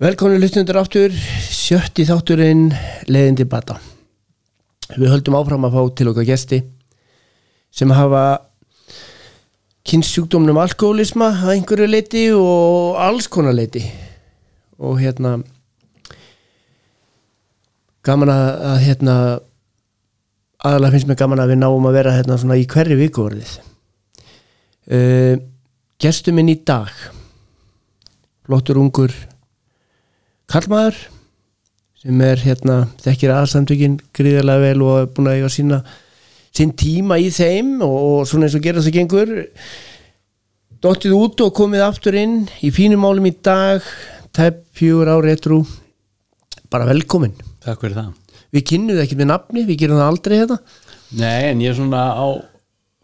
Velkonni hlustundur áttur, sjötti þátturinn leiðindi bata. Við höldum áfram að fá til okkar gesti sem hafa kynnsjúkdómnum alkoholisma að einhverju leiti og alls konar leiti og hérna gaman að, hérna aðalega finnst mér gaman að við náum að vera hérna svona í hverju vikuverðið uh, gestur minn í dag flottur ungur kallmaður sem er hérna þekkir aðsamtökin gríðarlega vel og er búin að eiga sína sinn tíma í þeim og, og svona eins og gera það gengur. Dottið út og komið aftur inn í fínum málum í dag. Tæp fjögur ári ettrú bara velkomin. Takk fyrir það. Við kynnum það ekki með nafni, við gerum það aldrei þetta Nei, en ég er svona á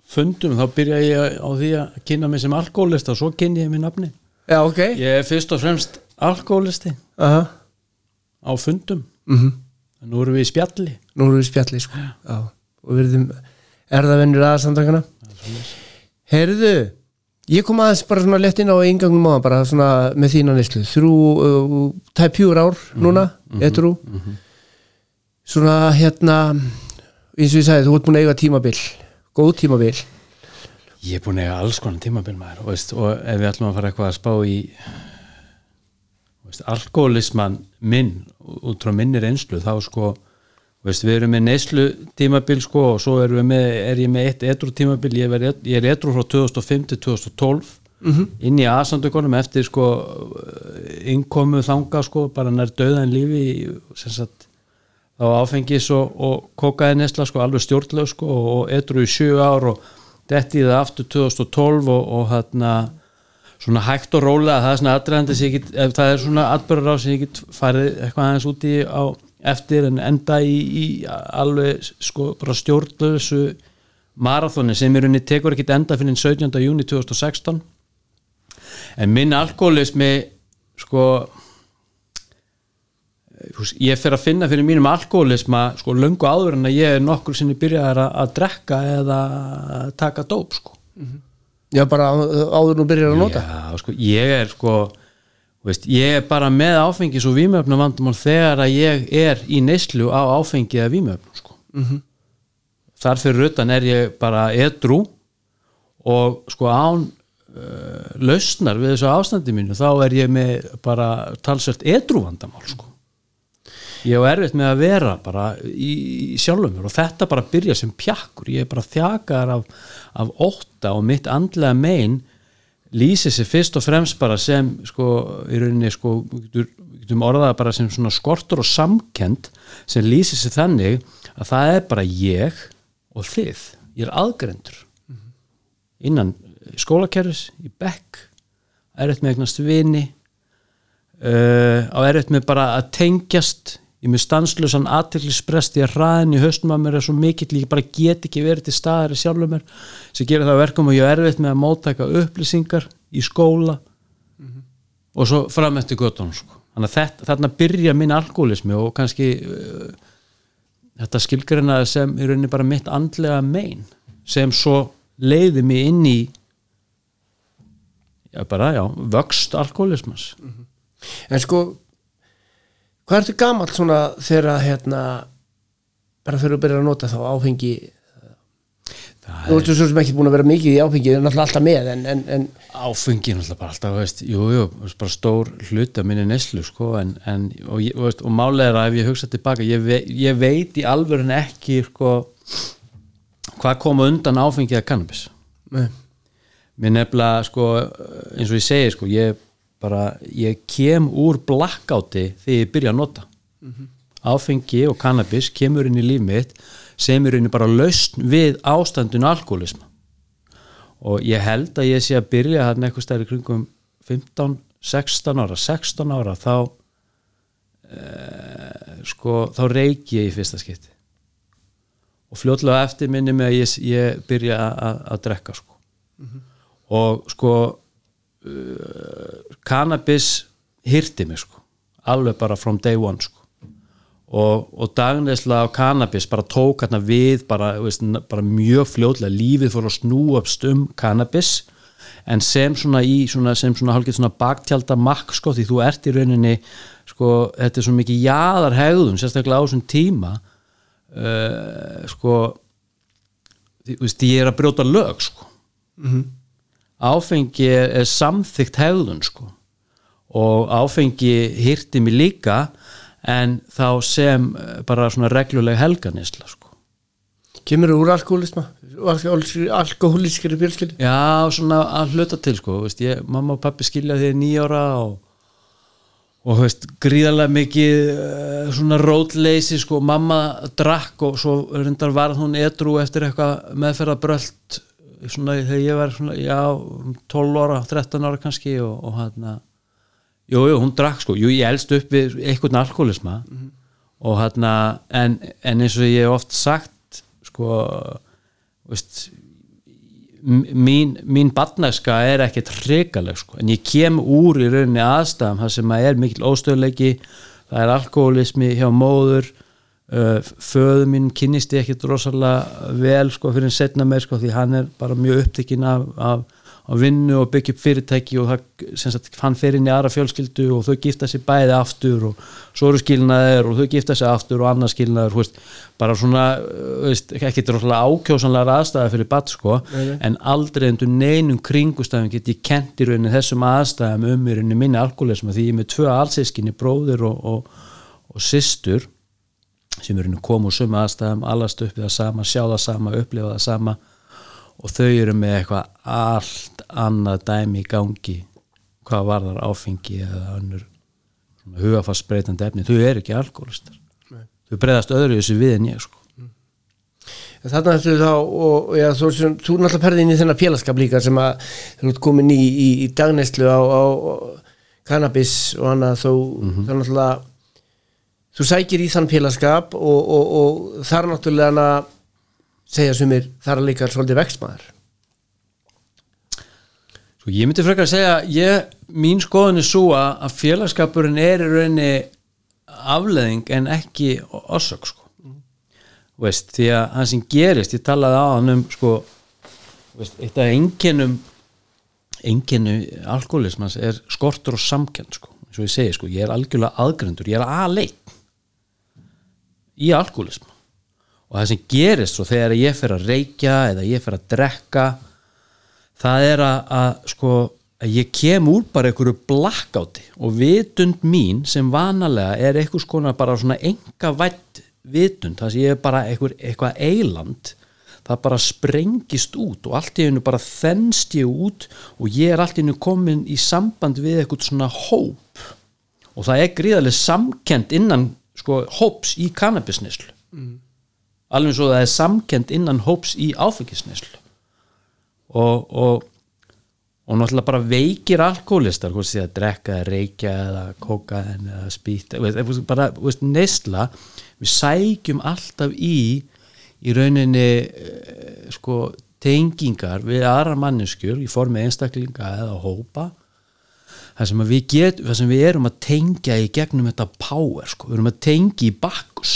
fundum, þá byrja ég á því að kynna mig sem alkoholista og svo kynni ég mig nafni já ok. Ég er fyrst og fremst alkoholisti Aha. á fundum. Mm en nú erum við í spjalli. Nú erum við spjalli sko. já. og við erum erðavennur aðsamtakana heyrðu ég kom aðeins bara svona lett inn á eingangum á bara svona með þína neyslu. Þrjú, uh, tæp fjúr ár núna, ettrú svona hérna eins og ég sagði, þú ert búin að eiga tímabil. Góð tímabil. Ég er búin að eiga alls konar tímabil maður og, veist, og ef við ætlum að fara eitthvað að spá í alkoholisman minn út frá minni reynslu þá sko veist, við erum með neyslu tímabil sko og svo erum við með, er ég með eitt etru tímabil, ég, ver, ég er etru frá 2005 til 2012 -hmm. inn í aðsandökunum eftir sko innkomu þanga sko bara nær döðan lífi sem sagt þá áfengis og, og kokaði nesla sko alveg stjórnlega sko og, etru í sjö ár og detti það aftur 2012 og, og hérna svona hægt og rólega það er svona aðræðandi sem ég get ef það er svona atbyrður á sem ég get farið eitthvað aðeins úti á eftir en enda í, í alveg sko bara stjórnlösu marathoni sem í rauninni tekur ekkit enda fyrir 17. júni 2016 en minn alkoholismi sko ég fer að finna fyrir mínum alkoholisma sko löngu áður en að ég er nokkur sinni byrjaðar að, að drekka eða taka dóp sko já bara áður nú byrjar að nota Já, sko, ég er sko veist, ég er bara með áfengis og vímöfnum vandamál þegar að ég er í neyslu á áfengi eða vímöfnum sko. -hmm. þar fyrir utan er ég bara edru og sko án uh, lausnar við þessu ástandi mínu þá er ég með bara talsvert edru vandamál sko ég hef erfitt með að vera bara í, í sjálfum mér og þetta bara byrja sem pjakkur, ég er bara þjakar af, af ótta og mitt andlega megin lýsir sig fyrst og fremst bara sem sko, í rauninni sko, við getum orðað bara sem svona skortur og samkend sem lýsir sig þannig að það er bara ég og þið, ég er aðgrendur innan skólakerfis í bekk, erfitt með eignast vini uh, á erfitt með bara að tengjast ég með stanslösan aðtillisprest ég hraðin í höstum að mér er svo mikill ég bara get ekki verið til staðar í sjálfum mér. Sem gerir það verkum og ég er erfitt með að móttaka upplýsingar í skóla og svo fram eftir göttunum sko. þannig að þetta, þarna byrja minn alkoholismi og kannski uh, þetta skilgreinaði sem í rauninni bara mitt andlega mein sem svo leiði mig inn í já bara já vöxt alkoholismas en sko hvað ertu gamall svona þegar hérna bara þegar þú byrjar að nota þá áfengi það þú ertu svo sem ekki búin að vera mikið í áfengi það er náttúrulega alltaf með en, en, en áfengi er náttúrulega bara alltaf veist, jú, jú, veist, bara stór hluta minni neslu sko, en, en, og, og, veist, og málega er að ef ég hugsa tilbaka ég, ve, ég veit í alvörun ekki sko, hvað koma undan áfengi eða cannabis Nei. mér nefnilega sko, eins og ég segi sko, ég bara ég kem úr blackouti þegar ég byrja að nota. Áfengi og cannabis kemur inn í líf mitt sem er inn bara lausn við ástandun alkoholisma og ég held að ég sé að byrja hann eitthvað stærri kringum 15, 16 ára. 16 ára þá e, sko þá reiki ég í fyrsta skipti. Og fljótlega eftir minni með að ég, ég byrja að, drekka sko. Og sko uh, cannabis hirti mig sko. Alveg bara from day one sko. Og, og dagnesla á cannabis bara tók hérna við bara, veist, bara mjög fljótlega. Lífið fór að snúast um cannabis en sem svona í svona, sem svona hálfgett svona baktjálta makk sko því þú ert í rauninni sko þetta er svo mikið jaðar hegðun sérstaklega á þessum tíma uh, sko því, veist, ég er að brjóta lög sko. Áfengi er, er samþygt hegðun sko og áfengi hýrti mig líka en þá sem eh, bara svona regluleg helganisla sko Kemur úr alkoholisma? Alkoholískri björskildi? Já, svona að hluta til sko, veist, ég, mamma og pappi skilja því nýjára og, og veist, gríðarlega mikið uh, svona rótleysi sko, mamma drakk og svo reyndar var hún edru eftir eitthvað meðferðabröld svona þegar ég var svona, já, 12 ára, 13 ára kannski og, og hann jú, jú, hún drakk sko, jú, ég elst upp við einhvern alkoholisma og hann en, en eins og ég hef oft sagt sko veist, mín, mín barnæska er ekkert hrikaleg sko. en ég kem úr í rauninni aðstæðum það sem að er mikil óstöðleiki það er alkoholismi hjá móður uh, föðu mín kynnist ég ekkert rosalega vel sko fyrir en setna meir sko því hann er bara mjög upptekinn af, af, af vinnu og byggja upp fyrirtæki og það, hann fer inn í aðra fjölskyldu og þau gifta sér bæði aftur og svo eru skilnaðir og þau gifta sér aftur og annað skilnaðir, veist, bara svona uh, veist, ekki rosalega ákjósanlega aðstæða fyrir bat sko, en aldrei endur neinum kringustæðum get ég kent í rauninni þessum aðstæðum um í rauninni minni alkoholisma því ég er með tvö allsískinni bróðir og, og, og systur sem eru koma úr sömu aðstæðum allast upp við það sama, sjá það sama, upplifa það sama og þau eru með eitthvað allt annað dæmi í gangi hvað varðar áfengi eða önnur hugafarsbreytandi efni, þau eru ekki alkoholistar. Þau breyðast öðru þessu við en ég sko. Þarna ertu þá og já, þú, þú, þú náttúrulega perði inn í þennan félagskap líka sem að þú ert komin í, í, í dagneyslu á, á, cannabis og annað þó þá náttúrulega þú sækir í þann félagskap og, og, og þar náttúrulega segja sumir þar er líka svolítið vextmaður Sko ég myndi frekar að segja ég, mín skoðun er svo að að félagskapurinn er í rauninni afleðing en ekki orsök sko. Veist, því að það sem gerist ég talaði á hann um sko veist, eitt af einkennum einkennu alkoholismans er skortur og samkend sko, eins og ég segi sko ég er algjörlega aðgrendur, ég er aðleitt í alkoholisma og það sem gerist svo þegar ég fer að reykja eða ég fer að drekka það er að, að sko að ég kem úr bara einhverju blackouti. Og vitund mín sem vanalega er einhvers konar bara svona enga vætt vitund, það sem ég er bara einhver, eitthvað eiland það bara sprengist út og allt í hennu bara þennst ég út og ég er allt í hennu komin í samband við eitthvað svona hóp. Og það er gríðarlega samkend innan sko hóps í kannabisnislu mm. Alveg svo það er samkend innan hóps í áfengisnislu og, og og náttúrulega bara veikir alkoholistar hvort sé að drekka, reykja eða kóka eða spýta bara veist, neysla við sækjum alltaf í í rauninni eh, sko tengingar við aðra manneskjur í formi einstaklinga eða hópa. Það sem, get, það sem við erum að tengja í gegnum þetta power sko. við erum að tengja í bakkus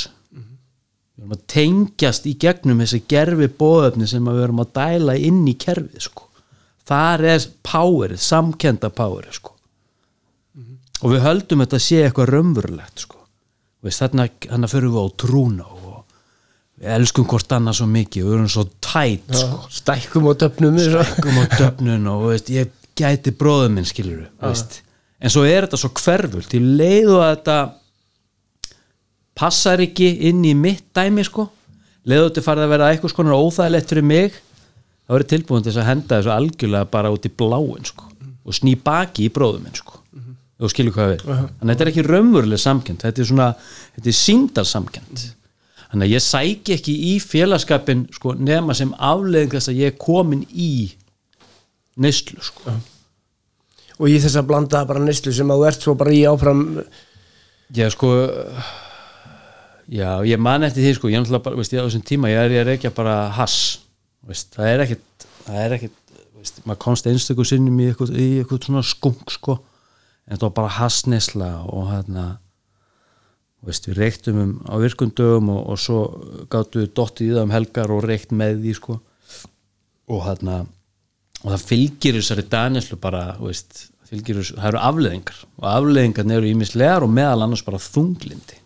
við erum að tengjast í gegnum þessi gerfi bóðöfni sem við erum að dæla inn í kerfið sko. Þar er powerið, samkenda powerið sko. Og við höldum þetta sé eitthvað raunverulegt sko. Þarna, þarna fyrir við á trúna og við elskum hvort annað svo mikið við erum svo tætt sko. stækkum og döfnum stækkum á döfnun og veist, ég gæti bróðum minn skilur en svo er þetta svo hverfult í leiðu að þetta passar ekki inn í mitt dæmi sko. Leiðu þetta farið að vera eitthvað skonar óþægilegt fyrir mig. Þá er tilbúin til að henda þessu algjörlega bara út í bláin sko og sný baki í bróðum minn sko. Þú skilur hvað við, þannig að þetta er ekki raunveruleg samkend, þetta er svona þetta er síndalsamkend þannig að ég sæki ekki í félagskapin sko, nema sem afleðing þess að ég er komin í neyslu sko. og í þess að blanda bara neyslu sem að þú ert svo bara í áfram já sko já ég man eftir því sko ég er bara, veist, ég á þessum tíma ég er ég að reykja bara hass veist, það er ekkit það er ekkit, veist, maður komst einstöku sinnum í eitthvað, í eitthvað svona skung sko en þetta var bara hassnesla og hérna veist, við reyktum um á virkundögum og, og svo gáttu við dottið í það um helgar og reykt með því sko. Og hérna og það fylgir þessari daneslu bara veist, fylgir þessu, það eru afleðingar og afleðingar eru ímislegar og meðal annars bara þunglindi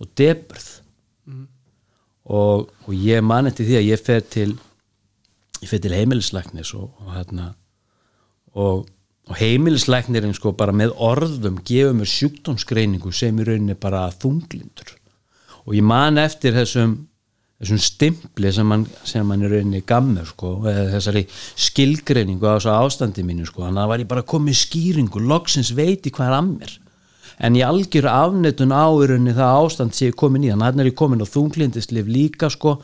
og deburð og, og ég man eftir því að ég fer til ég fer til heimilislæknis og, og hérna og, og heimilislæknirinn sko bara með orðum gefur mér sjúkdómsgreiningu sem í rauninni bara þunglindur. Og ég man eftir þessum þessum stimpli sem mann sem mann er rauninni gammur sko þessari skilgreiningu á þessu ástandi mínu sko. Þannig að það var ég bara komið skýringu. Loksins veiti hvað er að mér en ég algjör afnettun á í rauninni það ástand sem ég er komin í þannig að hann er ég komin á þunglindislif líka sko.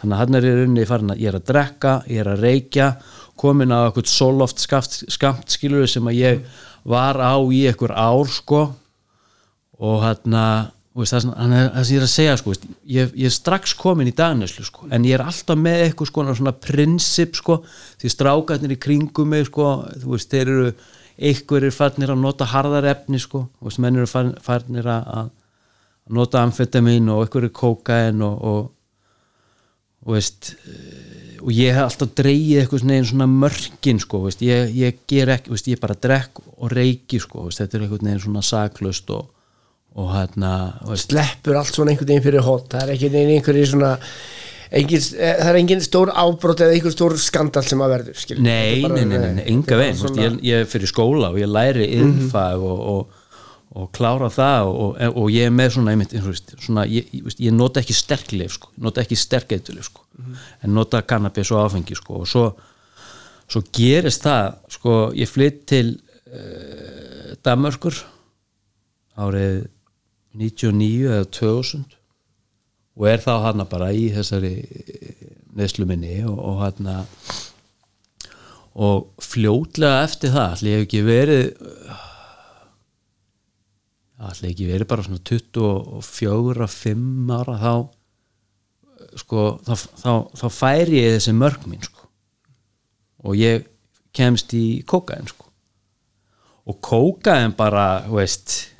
Þannig að hann er í rauninni farin að ég er að drekka, ég er að reykja komin á eitthvað soloft skamt, skilur sem að ég var á í eitthvað ár sko. Og hann er, það sem ég er að segja sko, veist, ég, ég er strax komin í dagneslu sko, en ég er alltaf með eitthvað sko, svona prinsip sko, því strákarnir í kringum mig sko, þú veist, þeir eru einhver er farnir að nota harðar efni sko, þú veist, menn eru farnir, að, nota amfetamin og einhver er kókain og, og, og veist og ég hef alltaf dreigið eitthvað svona, svona mörkin sko, veist, ég, ég ger ekki, veist, ég bara drekk og reiki sko, veist, þetta er eitthvað neginn svona saklust og, og hérna sleppur allt svona einhvern veginn fyrir hótt það er ekki einhverjir svona engin, það er engin stór ábrót eða einhver stór skandal sem að verður skil. nei, bara- nei, nei, nei, enga veginn svona... ég, ég fyrir skóla og ég læri innfag og, og, og klára það og, og ég er með svona, einmitt, svona ég, ég, nota ekki sterkleif sko, nota ekki sterkeitulif sko, en nota kannabis og áfengi sko, og svo, svo gerist það sko, ég flytt til uh, Danmörkur árið 99 eða 2000 og er þá hann bara í þessari neðslu minni og, og hann og fljótlega eftir það allir hef ekki verið allir ekki verið bara svona 24-5 ára þá sko þá, þá, þá færi ég þessi mörg mín sko. Og ég kemst í kókain sko. Og kókain bara veist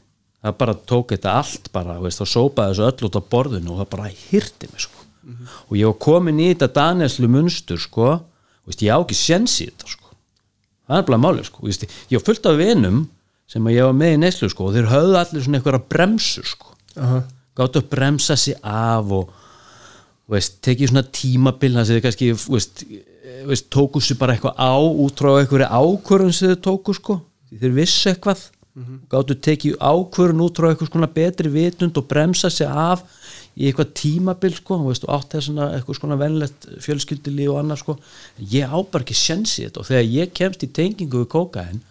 það bara tók þetta allt bara veist, og sópaði þessu öll út á borðinu og það bara hirti mig sko. Og ég var komin í þetta Danielslu munstur sko. Veist, ég á ekki sjens í þetta sko. Það er bara málið sko. Veist, ég var fullt af vinum sem ég var með í neyslu sko og þeir höfðu allir svona eitthvað bremsu sko. Aha. gáttu að bremsa sig af og tekið svona tímabil þannig að þeir kannski veist, veist, tóku sér bara eitthvað á út frá einhverju ákvörðun sem þeir tóku sko. Því þeir vissu eitthvað gáttu tekið ákvörðun út frá eitthvað svona betri vitund og bremsa sig af í eitthvað tímabil sko. Veist, og átt þess að eitthvað svona venlegt fjölskyldili og annað sko. Ég á bara ekki sjensi þetta og þegar ég kemst í tengingu við kókain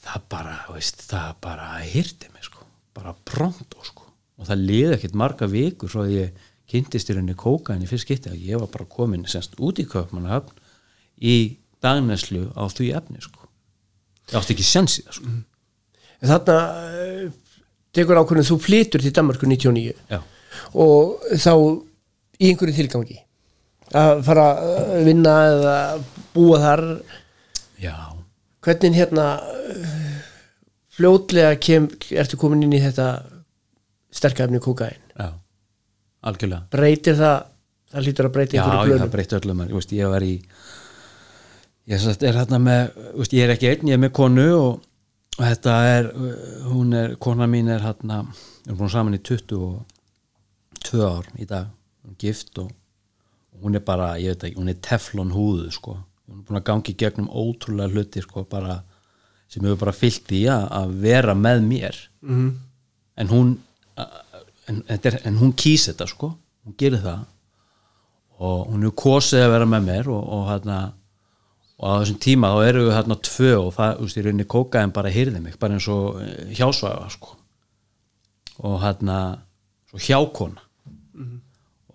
það bara, veist, það bara hirti mig sko, bara pronto sko. Og það liði ekkert marga vikur svo að ég kynntist í rauninni kókain í fyrst skipti að ég var bara komin semst út í köpmannahöfn í dagneslu á því efni sko. Ég átti ekki sjans í það sko En þarna eh, tekur ákvörðin þú flytur til Danmarku 99 já, og þá í einhverju tilgangi að fara að vinna eða búa þar. Já, hvernig hérna eh, fljótlega kem, ertu komin inn í þetta sterkæfni kókain já. Algjörlega. Breytir það það lítur að breyta Já, einhverju ég það plönum breytti öllum ég, veist, ég var í ég er hérna með ég er ekki einn, ég er með konu og, og þetta er, hún er kona mín er hérna, við erum búin saman í 22 ár í dag. Hún er gift og, hún er bara, ég veit ekki, hún er teflon húðu sko, hún er búin að gangi gegnum ótrúlega hluti sko, bara sem hefur bara fyllt í að, að vera með mér. Mhm. en hún en, er, en hún kýs þetta sko. Hún gerir það. Og hún er kosið að vera með mér og, og hérna og á þessum tíma þá eru við hérna tvö og það, þú veist, í rauninni kókaðin bara hýrði mig bara eins og eh, hjásvæða sko. Og hérna svo hjákona.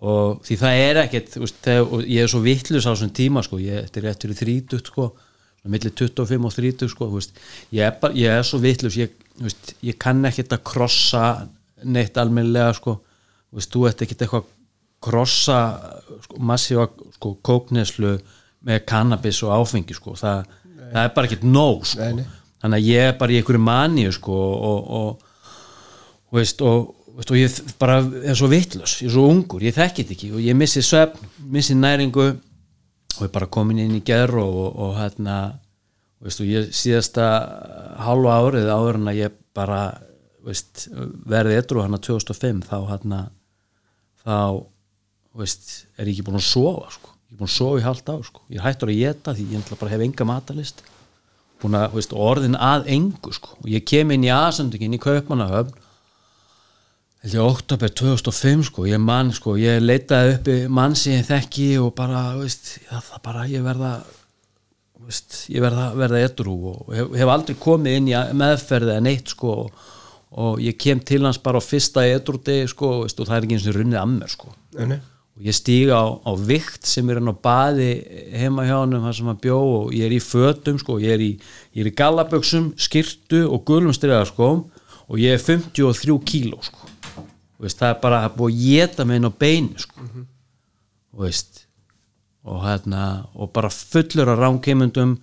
Og því það er ekkert þú veist, þegar, ég er svo vittlus á þessum tíma sko, ég þetta er rétt fyrir 30 sko millir 25 og 30 sko þú veist, ég, er bara, ég er svo vittlus ég, þú veist, ég kann ekkert að krossa neitt almennilega sko. Þú veist, þú ert ekkert eitthvað krossa sko, massífa sko, kókneslu með kannabis og áfengi sko, það, það er bara ekkert nóg sko, þannig að ég er bara í einhverju maníu sko og, og, og veist og, veist, og ég bara er svo vittlus, ég er svo ungur ég þekki þetta ekki og ég missi svefn, missi næringu og ég bara komin inn í gerð og, og, og hérna veist, og ég síðasta hálfa árið áður en að ég bara veist, verði edru hann að 2005 þá hérna þá veist, er ég ekki búin að sofa sko. Ég er búin að sofa í halvt á sko. ég er hættur að geta því ég bara hef enga matalist búin að veist, orðin að engu sko. og ég kem inn í aðsendingin í Kaupmannahöfn held ég oktober 2005 sko, ég mann sko, ég leitaði uppi mann sem ég þekki og bara, veist, það bara, ég verða veist, ég verða, verða edru og hef, hef aldrei komið inn í meðferði en eitt sko. Og, og ég kem til hans bara á fyrsta edru degi sko, og það er ekki eins og runnið að mér sko og ég stíga á, á vikt sem er hann á baði heima hjá hann þar sem hann bjó og ég er í fötum sko, ég er í, ég er í gallaböksum, skirtu og gulum striðar sko. Og ég er 53 kíló sko. Veist, það er bara það er búið að geta mig inn á beinu sko. veist, og, hérna, og bara fullur af rámkeimundum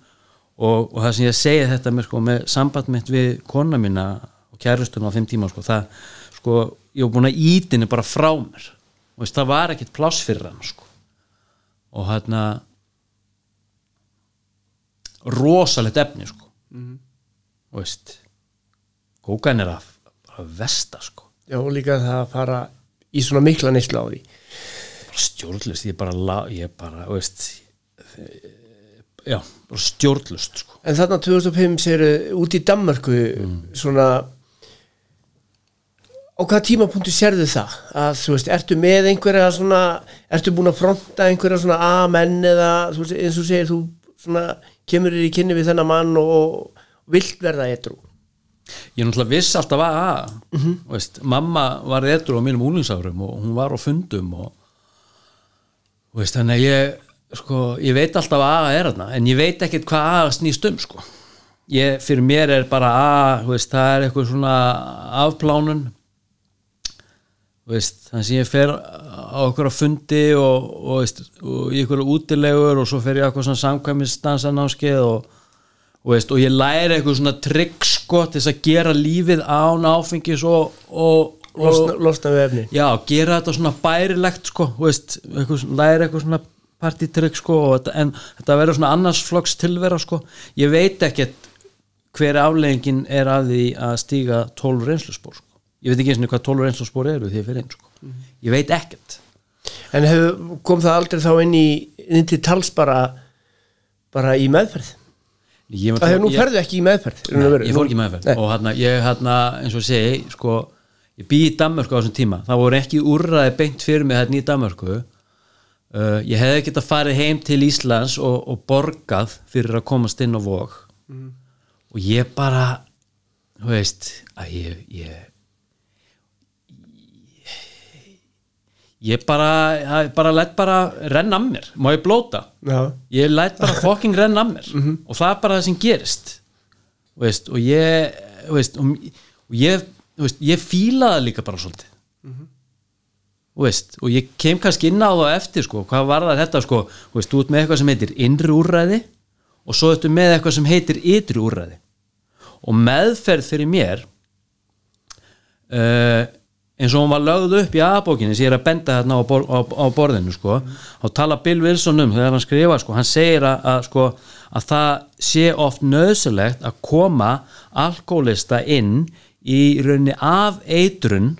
og, og það sem ég segi þetta með, sko, með samband mitt við kona mína og kærustunum á þeim tíma sko, það, sko, ég var búin að ítinni bara frá mér veist, það var ekkert pláss fyrir hann sko. og hérna rosalegt efni sko. mm -hmm. veist kókan er að, að vesta sko Já, og líka það að fara í svona mikla neyslu á því stjórnlust, ég bara, la, ég bara veist, já, bara stjórnlust sko. En þarna 2005 séru út í Danmörku svona á hvaða tímapunktu sérðu það? Að þú veist, ertu með einhverja svona, ertu búin að fronta einhverja svona amenn eða þú veist, eins og segir þú svona kemur þér í kynni við þennan mann og, vilt verða etru ég náttúrulega viss alltaf að, að veist, mamma var edru á mínum úlingsárum og hún var á fundum og veist, þannig að ég sko, ég veit alltaf að að er þarna en ég veit ekkert hvað að snýst um sko. ég, fyrir mér er bara að veist, það er eitthvað svona afplánun veist, þannig að ég fer á okkur á fundi og, og, veist, og í ykkur útilegur og svo fer ég á eitthvað svona samkvæmistansanámskeið og, og, ég læri eitthvað svona trygg sko til þess að gera lífið án áfengis og, og, losna, losna við efni já, gera þetta svona bærilegt sko, veist, eitthvað, læri eitthvað svona partitrygg sko en þetta verður svona annars flokks tilvera sko ég veit ekkert hver afleggingin er af því að stíga 12 reynsluspor sko. Ég veit ekki eins og hvað 12 reynsluspor eru því ég fyrir einn sko. Ég veit ekkert. En hef, kom það aldrei þá inn í inn til tals bara bara í meðferð? Ég, Það hefur nú ferðu ekki í meðferð í og Nei, veru. ég fór ekki meðferð. Nei. og hérna, ég hérna, eins og segi sko, ég bý í Danmörku á þessum tíma. Það voru ekki úrræði beint fyrir mig hérna í Danmörku. Uh, ég hefði getað farið heim til Íslands og, og borgað fyrir að komast inn á vog. Og ég bara þú veist að ég, ég ég bara, bara læt bara renna að mér, má ég blóta? Já, ég læt bara fucking renna að mér. Og það er bara það sem gerist. Veist, og ég veist, og, ég, veist, ég fíla það líka bara svolítið. Þú veist, og ég kem kannski inn á það eftir sko, hvað var það þetta sko? Þú veist, þú ert með eitthvað sem heitir innri úrræði og svo ertu með eitthvað sem heitir ytri úrræði. Og meðferð fyrir mér uh, eins og hún var lögð upp í aðbókinni sem ég er að benda þarna á, bor, á, á borðinu sko, þá tala Bill Wilson um þegar hann skrifa, sko, hann segir að, að, sko, að það sé oft nöðsulegt að koma alkoholista inn í rauninni af eitrun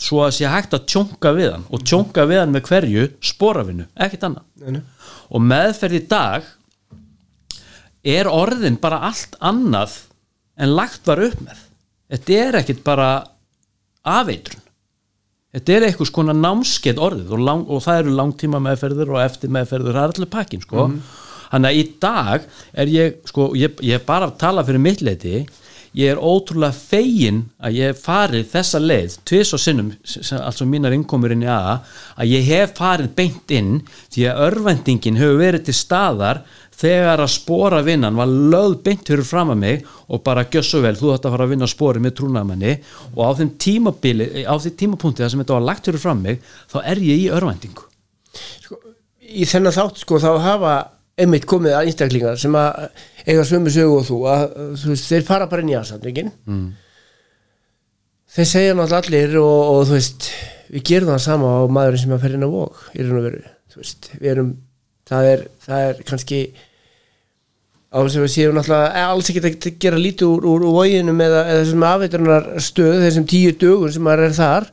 svo að sé hægt að tjónka við hann og tjónka við hann með hverju sporafinu, ekkert annað. Og meðferð í dag er orðin bara allt annað en lagt var upp með. Þetta er ekkit bara afeitrun þetta er eitthvað skona námskeið orðið og, lang, og það eru langtíma meðferður og eftir meðferður, það er allir pakkin sko. þannig að í dag er ég sko, ég, ég er bara að tala fyrir mitt leiti ég er ótrúlega fegin að ég hef farið þessa leið tvis og sinnum, altså mínar innkomur inn í aða, að ég hef farið beint inn því að örvendingin hefur verið til staðar þegar að spora vinnan var lögð beint fyrir fram að mig og bara gjössu vel, þú ætti að fara að vinna spori með trúnaðmanni og á þeim tímabili á þeim tímapunkti þar sem þetta var lagt fyrir fram mig þá er ég í örvendingu Í þennan þátt sko þá hafa einmitt komið að einstaklingar sem að eiga sömu sögu og þú að þú veist, þeir fara bara inn í aðsandingin mm. þeir segja náttúrulega allir og, og þú veist við gerum það sama á maðurinn sem að fer inn á vók í raun og veru þú veist, við erum það er, það er kannski á að við séum náttúrulega alls ekki að gera lítið úr, úr, úr voginum eða, eða þessum afveitunar stöð þessum tíu dögun sem maður er þar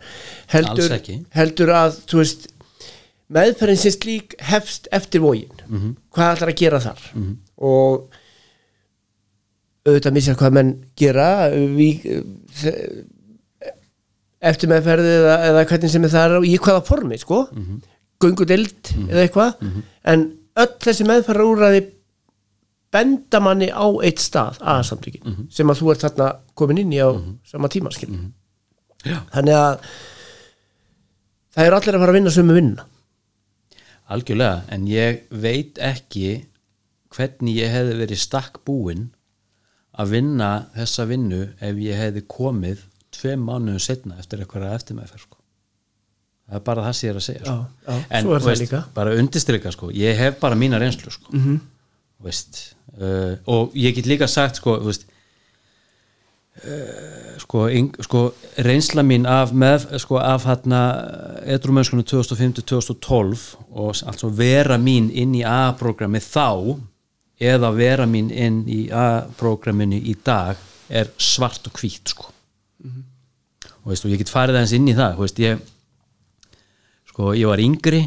heldur, heldur að veist meðferðin sem slík hefst eftir vogin. Mhm. hvað ætlar að gera þar? Og auðvitað missja hvað menn gera við, eftir meðferði eða, eða hvernig sem er þar og í hvaða formi sko. Mm -hmm. göngudild eða eitthvað. En öll þessi meðferðar úrræði benda manni á eitt stað aðsamtökin sem að þú ert þarna komin inn í á sama tíma skil Já. þannig að það er allir að fara að vinna sömu vinna algjörlega, en ég veit ekki hvernig ég hefði verið stakk búinn að vinna þessa vinnu ef ég hefði komið tveim mánuðum setna eftir eitthvað eftir með sko. það er bara það sem ég er að segja sko. Já, já, en líka. bara undirstrykka sko, ég hef bara mína reynslu sko. mm Mhm. -hmm. veist, uh, og ég get líka sagt sko, veist uh, sko, yng, sko reynsla mín af með sko, af hérna edrumönskunum 2005-2012 og altså vera mín inn í A-programmi þá eða vera mín inn í A-programminu í dag er svart og hvít sko. Og, veist, og ég get farið aðeins inn í það veist, ég sko, ég var yngri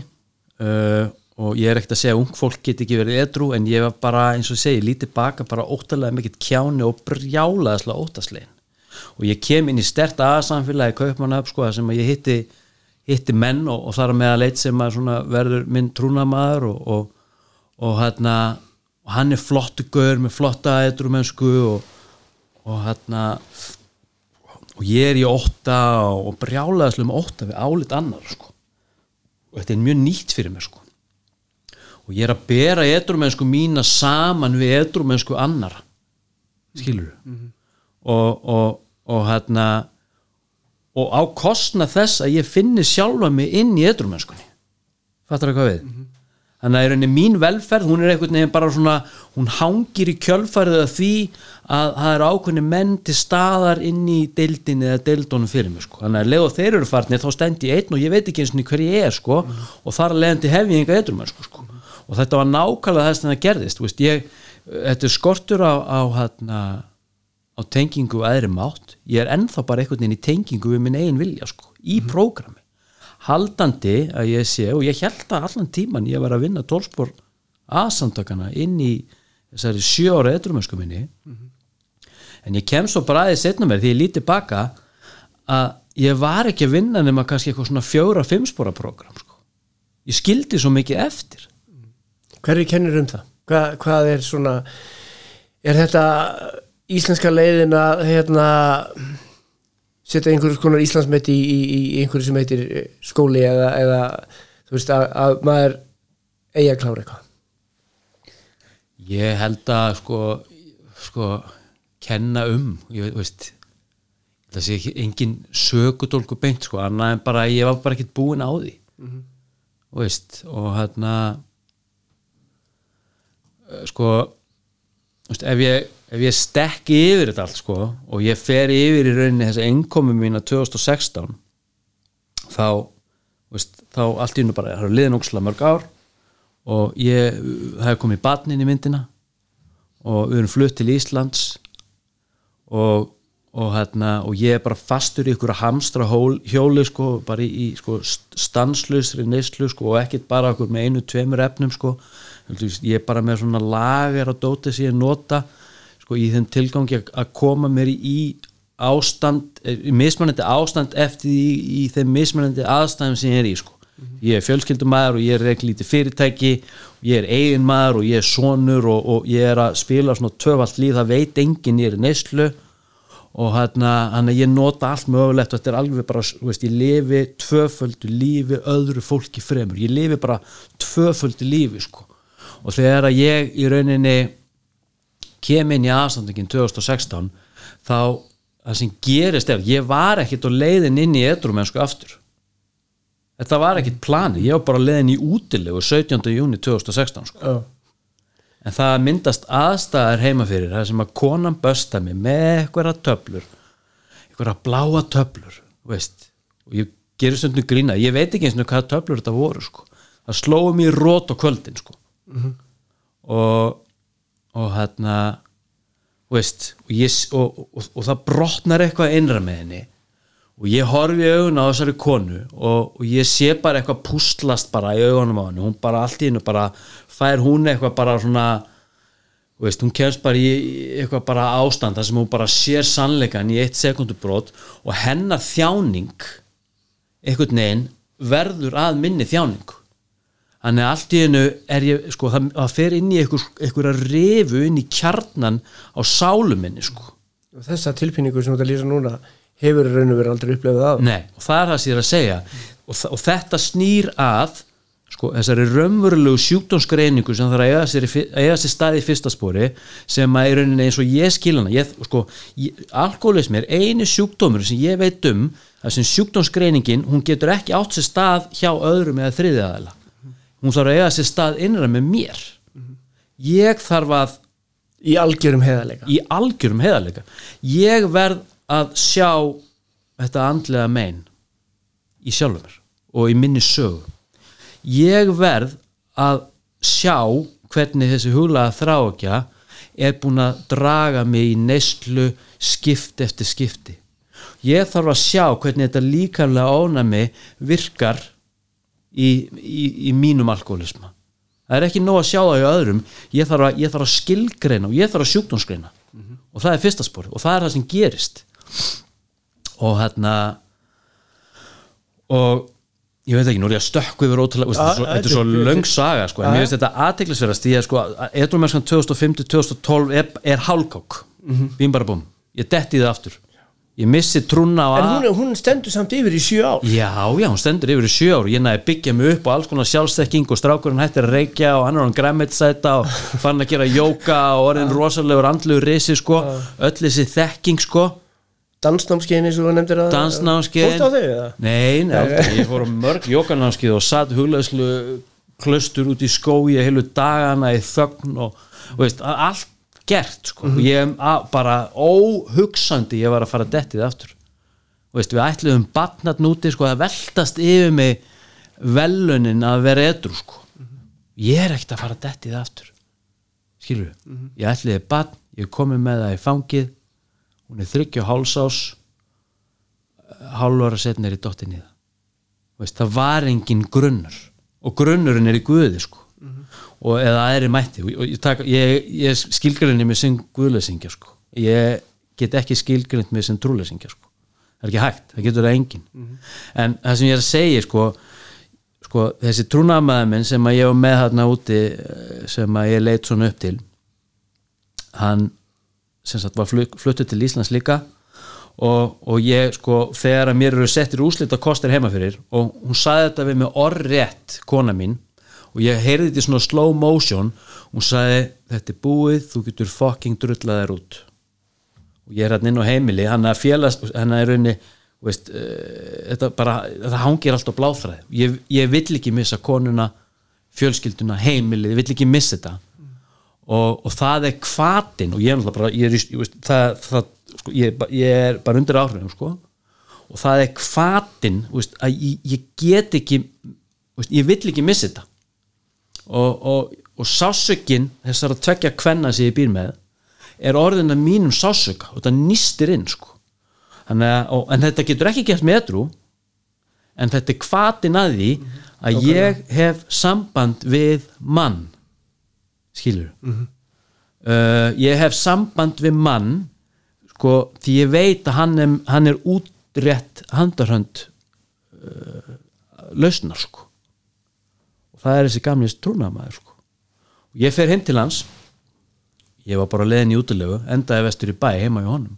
uh, og ég er ekkert að segja að ung fólk get ekki verið edru en ég var bara, eins og segi, lítið baka bara óttalega mikill kjáni og brjálaðislega óttaslegin og ég kem inn í stert aðsamfélagi kaupmannöf sko, sem að ég hitti hitti menn og, og þar með að leit sem að verður minn trúnamaður og, og, og hérna hann er flottu gaur með flotta edru mennsku og hérna og ég er í ótta og brjálaðislega með ótta við álit annar sko. Og þetta er mjög nýtt fyrir mér sko og ég er að bera edrumennsku mína saman við edrumennsku annara skilur og, og, og hérna og á kostna þess að ég finni sjálfa mig inn í edrumennskunni fattar það hvað við? Þannig að í rauninni mín velferð hún er einhvern veginn bara svona hún hangir í kjölfærið af því að það eru ákveðni menn til staðar inn í deildinni eða deildunum fyrir mig sko. þannig að og þeir eru farnir þá stend ég einn og ég veit ekki eins og hver ég er sko, og þar að leiðandi hef ég enga edrumennsku sko. Og þetta var nákvæmlega þess að það gerðist veist, ég, þetta er skortur á, á, hérna, á tengingu og aðri mátt. Ég er ennþá bara einhvern veginn í tengingu við minn eigin vilja sko, í prógrami. Haldandi að ég sé og ég held að allan tíman ég var að vinna tólspor aðsamtakana inn í þessari sjö ára edrumösku minni. En ég kem svo bara aðeins setna mér því ég líti baka að ég var ekki að vinna nema kannski eitthvað svona fjóra fimmspora program sko. ég skildi svo mikið eftir hverju kennir um það? Hva, hvað er svona er þetta íslenska leiðin að hérna setja einhverjum konar Íslandsmet í, í, í einhverju sem heitir eh, skóli eða, eða þú veist að, að maður eigi að klára eitthvað? Ég held að sko, sko kenna um ég veist það sé ekki engin sökudólku beint sko, annað en bara ég var bara ekkert búin á því. Mm veist, og hérna sko veist, ef ég ef ég stekki yfir þetta allt sko og ég fer yfir í rauninni þessa innkomi mína 2016 þá veist, þá allt í unnu bara, það er liðin ókslega mörg ár og ég, er komið barnin í myndina og við erum flutt til Íslands og, og, hérna, og ég er bara fastur í ykkur að hamstra hól, hjóli sko, bara í, í sko, stanslausri neyslu sko, og ekkert bara okkur með einu, tveimur efnum sko. Ég er bara með svona lager og dóti sem ég nota sko, í þeim tilgangi að- að koma mér í ástand, í mismunandi ástand eftir í, í þeim mismunandi aðstæðum sem ég er í sko. ég er fjölskyldumæður og ég er reikli lítið fyrirtæki ég er eigin maður og ég er sonur og, og ég er að spila svona töfald líð, það veit enginn ég er neyslu. Og hérna, hann að ég nota allt mögulegt og þetta er alveg bara, veist, ég lifi tvöföldu lífi öðru fólki fremur, ég lifi bara tvöföldu lífi sko og þegar að ég í rauninni kem inn í aðstandingin 2016 þá það sem gerist ef ég var ekkit á leiðin inn í edrumennsku aftur þetta var ekkit plani, ég var bara leiðin í útilegu 17. júni 2016 sko. Já. en það myndast aðstæðar heima fyrir það sem að konan bösta mig með eitthvað töflur eitthvað bláa töflur veist, og ég gerir stundum grína ég veit ekki eins og hvað töflur þetta voru sko. það slóum mér rót á kvöldin sko. Og og hérna veist, og, ég, og, og, og það brotnar eitthvað innra með henni. Og ég horfi augun á þessari konu og, ég sé bara eitthvað pústlast bara í augunum á henni. Hún bara allt í hennu bara fær hún eitthvað bara svona veist, hún kemst bara í eitthvað bara ástand þar sem hún bara sér sannleikan í eitt sekundubrót og hennar þjáning einhvern veginn verður að minni þjáningu þannig að allt í hennu er ég sko, það, það fer inn í einhver, einhverja refu inn í kjarnan á sáluminni sko. Og þessa tilpinningu sem þú ert að lýsa núna hefur raun og verið aldrei upplefið af Nei, og það er það sem ég er að segja. Og, og þetta snýr að sko, þessari raunverulegu sjúkdómsgreiningu sem það er að eiga sér, eiga sér staði í fyrsta spori sem að í rauninni eins og ég skil hana. Ég, sko, alkoholismi er eini sjúkdómur sem ég veit um að sem sjúkdómsgreiningin, hún getur ekki átt sér stað hjá öðrum eða þriðaðala hún þarf að eiga sér stað innra með mér. Ég þarf að í algjörum heðalega í algjörum heiðarleika. Ég verð að sjá þetta andlega mein í sjálfum mér og í minni sögu. Ég verð að sjá hvernig þessi huglaða þrákja er búin að draga mig í neyslu skipt eftir skipti. Ég þarf að sjá hvernig þetta líkamlega ónæmi virkar í, í, í mínum alkoholisma. Það er ekki nóg að sjá það í öðrum. Ég þarf að, ég þarf að skilgreina og ég þarf að sjúkdómsgreina. Og það er fyrsta spori og það er það sem gerist. Og hérna og ég veit ekki, nú er ég að stökku yfir ótrúlega, þetta er svo, er er- löng saga sko, en mér finnst þetta aðteglisverðast því að sko, edrumerskan 2005-2012 er, er hálkák bím bara búm, ég detti það aftur ég missi trúna á en að hún, er- hún stendur samt yfir í sjö ár. Já, já, hún stendur yfir í sjö ár. Ég næði byggja mig upp og alls konar sjálfstekking og strákurinn hættir að reykja og hann er hann græmetsæta og fann að gera jóka og orðin rosalegur andlugur risi sko, öll þessi þekking sko. Dansnámskeiðin eins og þú nefndir að dansnámskeið. Fórst á þau eða? Nei, nei, aldrei, ég fór á mörg jókanámskeið og satt hugleðslu klustur út í skói heilu dagana í þögn og, og veist, allt gert sko. og ég em- a- bara óhugsandi ég var að fara dettið aftur. Og veist, við ætluðum batnatn úti sko, að veltast yfir mig velunin að vera edru sko. ég er ekkert að fara dettið aftur. Skilur við ég ætliði batn, ég komið með það í fangið hún er þryggja hálsás hálfara setn er í dottin í það. Var engin grunnur og grunnurinn er í guði sko. Og eða aðri mætti og ég, ég, ég skilgrinni mig sem guðlesingja sko. ég get ekki skilgrind mig sem trúlesingja sko. það er ekki hægt, það getur það engin en það sem ég er að segja sko, sko þessi trúnamaður minn sem ég var með þarna úti eh, sem ég leit svona upp til hann sem sagt var flut, fluttur til Íslands líka og, og ég sko þegar að mér eru settir úslit að kostir heima fyrir og hún saði þetta við mig orðrétt kona mín og ég heyrði þetta í svona slow motion. Hún saði þetta er búið, þú getur fucking drullaðir út. Og ég er hérna inn á heimili. Hann að félast, hann er raunni veist, uh, þetta bara það hangir allt á bláþræði. Ég, ég vill ekki missa konuna, fjölskylduna heimilið, ég vill ekki missa þetta. Og, og það er kvatin og ég er náttúrulega bara ég er, ég, veist, það, það, sko, ég, er ég er bara undir áhrifum sko. og það er kvatin veist, að ég, get ekki ég vill ekki missa þetta og, og, og sásökin þessar að tvekja kvenna sem ég býr með er orðin að mínum sásöka og það nýstir inn sko. Að, og, en þetta getur ekki gert með edru en þetta er kvatin að því að ég hef samband við mann. Skilur uh, ég hef samband við mann sko, því ég veit að hann er, hann er útrétt handarhönd uh, lausnar sko það er þessi gamli trúnamaður sko. Ég fer heim til hans. Ég var bara leðin í útilegu endaði vestur í bæ heima í honum.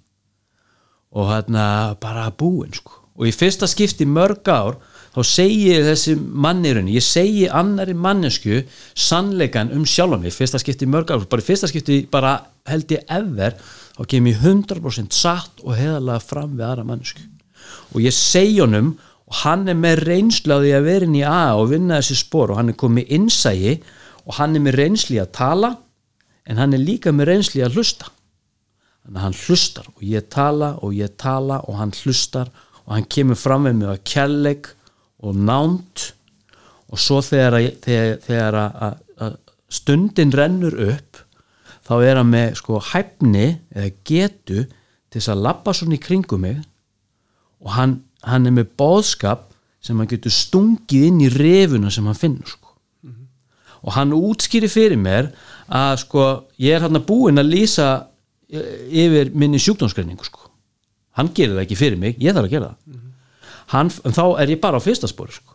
Og hérna bara búinn sko. Og í fyrsta skipti mörg ár þá segi ég þessi mannirunni ég segi annari mannesku sannleikan um sjálfa mig fyrsta skipti mörg ár, bara fyrsta skipti bara held ég ever þá kem ég 100% satt og heðalega fram við aðra mannesku og ég segi honum og hann er með því að vera inn í A og vinna þessi spór og hann er komið innsægi og hann er með reynsli að tala en hann er líka með reynsli að hlusta. Þannig að hann hlustar og ég tala og ég tala og hann hlustar og hann kemur fram með mig að kærleik og nánt og svo þegar, að- þegar, þegar að, að, stundin rennur upp þá er hann með sko hæfni eða getu til þess að labba svona í kringum mig. Og hann, hann er með bóðskap sem hann getur stungið inn í refuna sem hann finnur sko. og hann útskýri fyrir mér að sko ég er hann að búin að lýsa eh, yfir minni sjúkdómsgreiningu sko. hann gerir það ekki fyrir mig, ég þarf að gera það hann, en þá er ég bara á fyrsta spóri sko.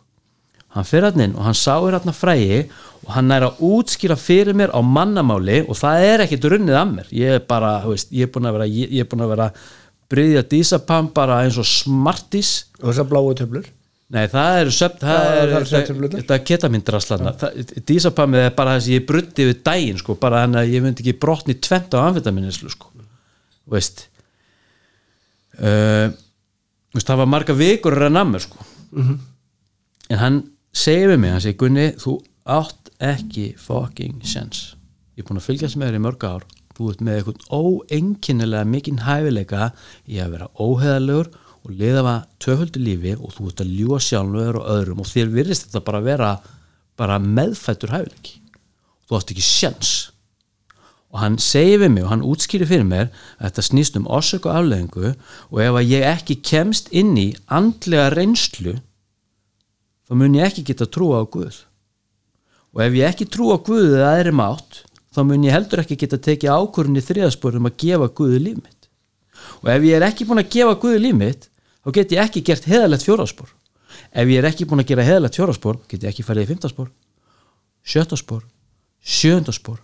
hann fyrir hann inn og hann sáir hann frægi og hann er að útskýra fyrir mér á mannamáli og það er ekkit runnið af mér ég er bara, veist, ég er búin að vera ég er búin að vera bryðja dísapam bara eins og smartis og þessar bláu töflur Nei, það eru söfn, það er, eru þetta, ketamindraslarna dísapamið er bara þess að ég brutti við daginn sko, bara hann að ég myndi ekki brotni tvent á amfetaminislu sko. Veist. Uh, það var marga vikur að renna að mér sko. En hann segir við mig, hann segir Gunni, þú átt ekki fucking sense. Ég er búin að fylgjast með þér í mörg ár þú ert með eitthvað óenginnilega mikinn hæfileika í að vera óheðalegur og liða töföldu lífi og þú ert að ljúa sjálfur og öðrum og þér virðist þetta bara vera bara meðfættur hæfileiki. Þú átt ekki sjans. Og hann segir við mig og hann útskýri fyrir mér að þetta snýst um orsök og afleðingu og ef að ég ekki kemst inn í andlega reynslu þá mun ég ekki geta trúa á Guð. Og ef ég ekki trúa á Guð eða aðri mátt þá mun ég heldur ekki geta tekið ákvörðin í þriðaspor um að gefa Guði líf mitt. Og ef ég er ekki búin að gefa Guði líf mitt þá get ég ekki gert heðalegt fjóraspor ef ég er ekki búin að gera heðalegt fjóraspor get ég ekki farið í fymtaspor sjöttaspor, sjöndaspor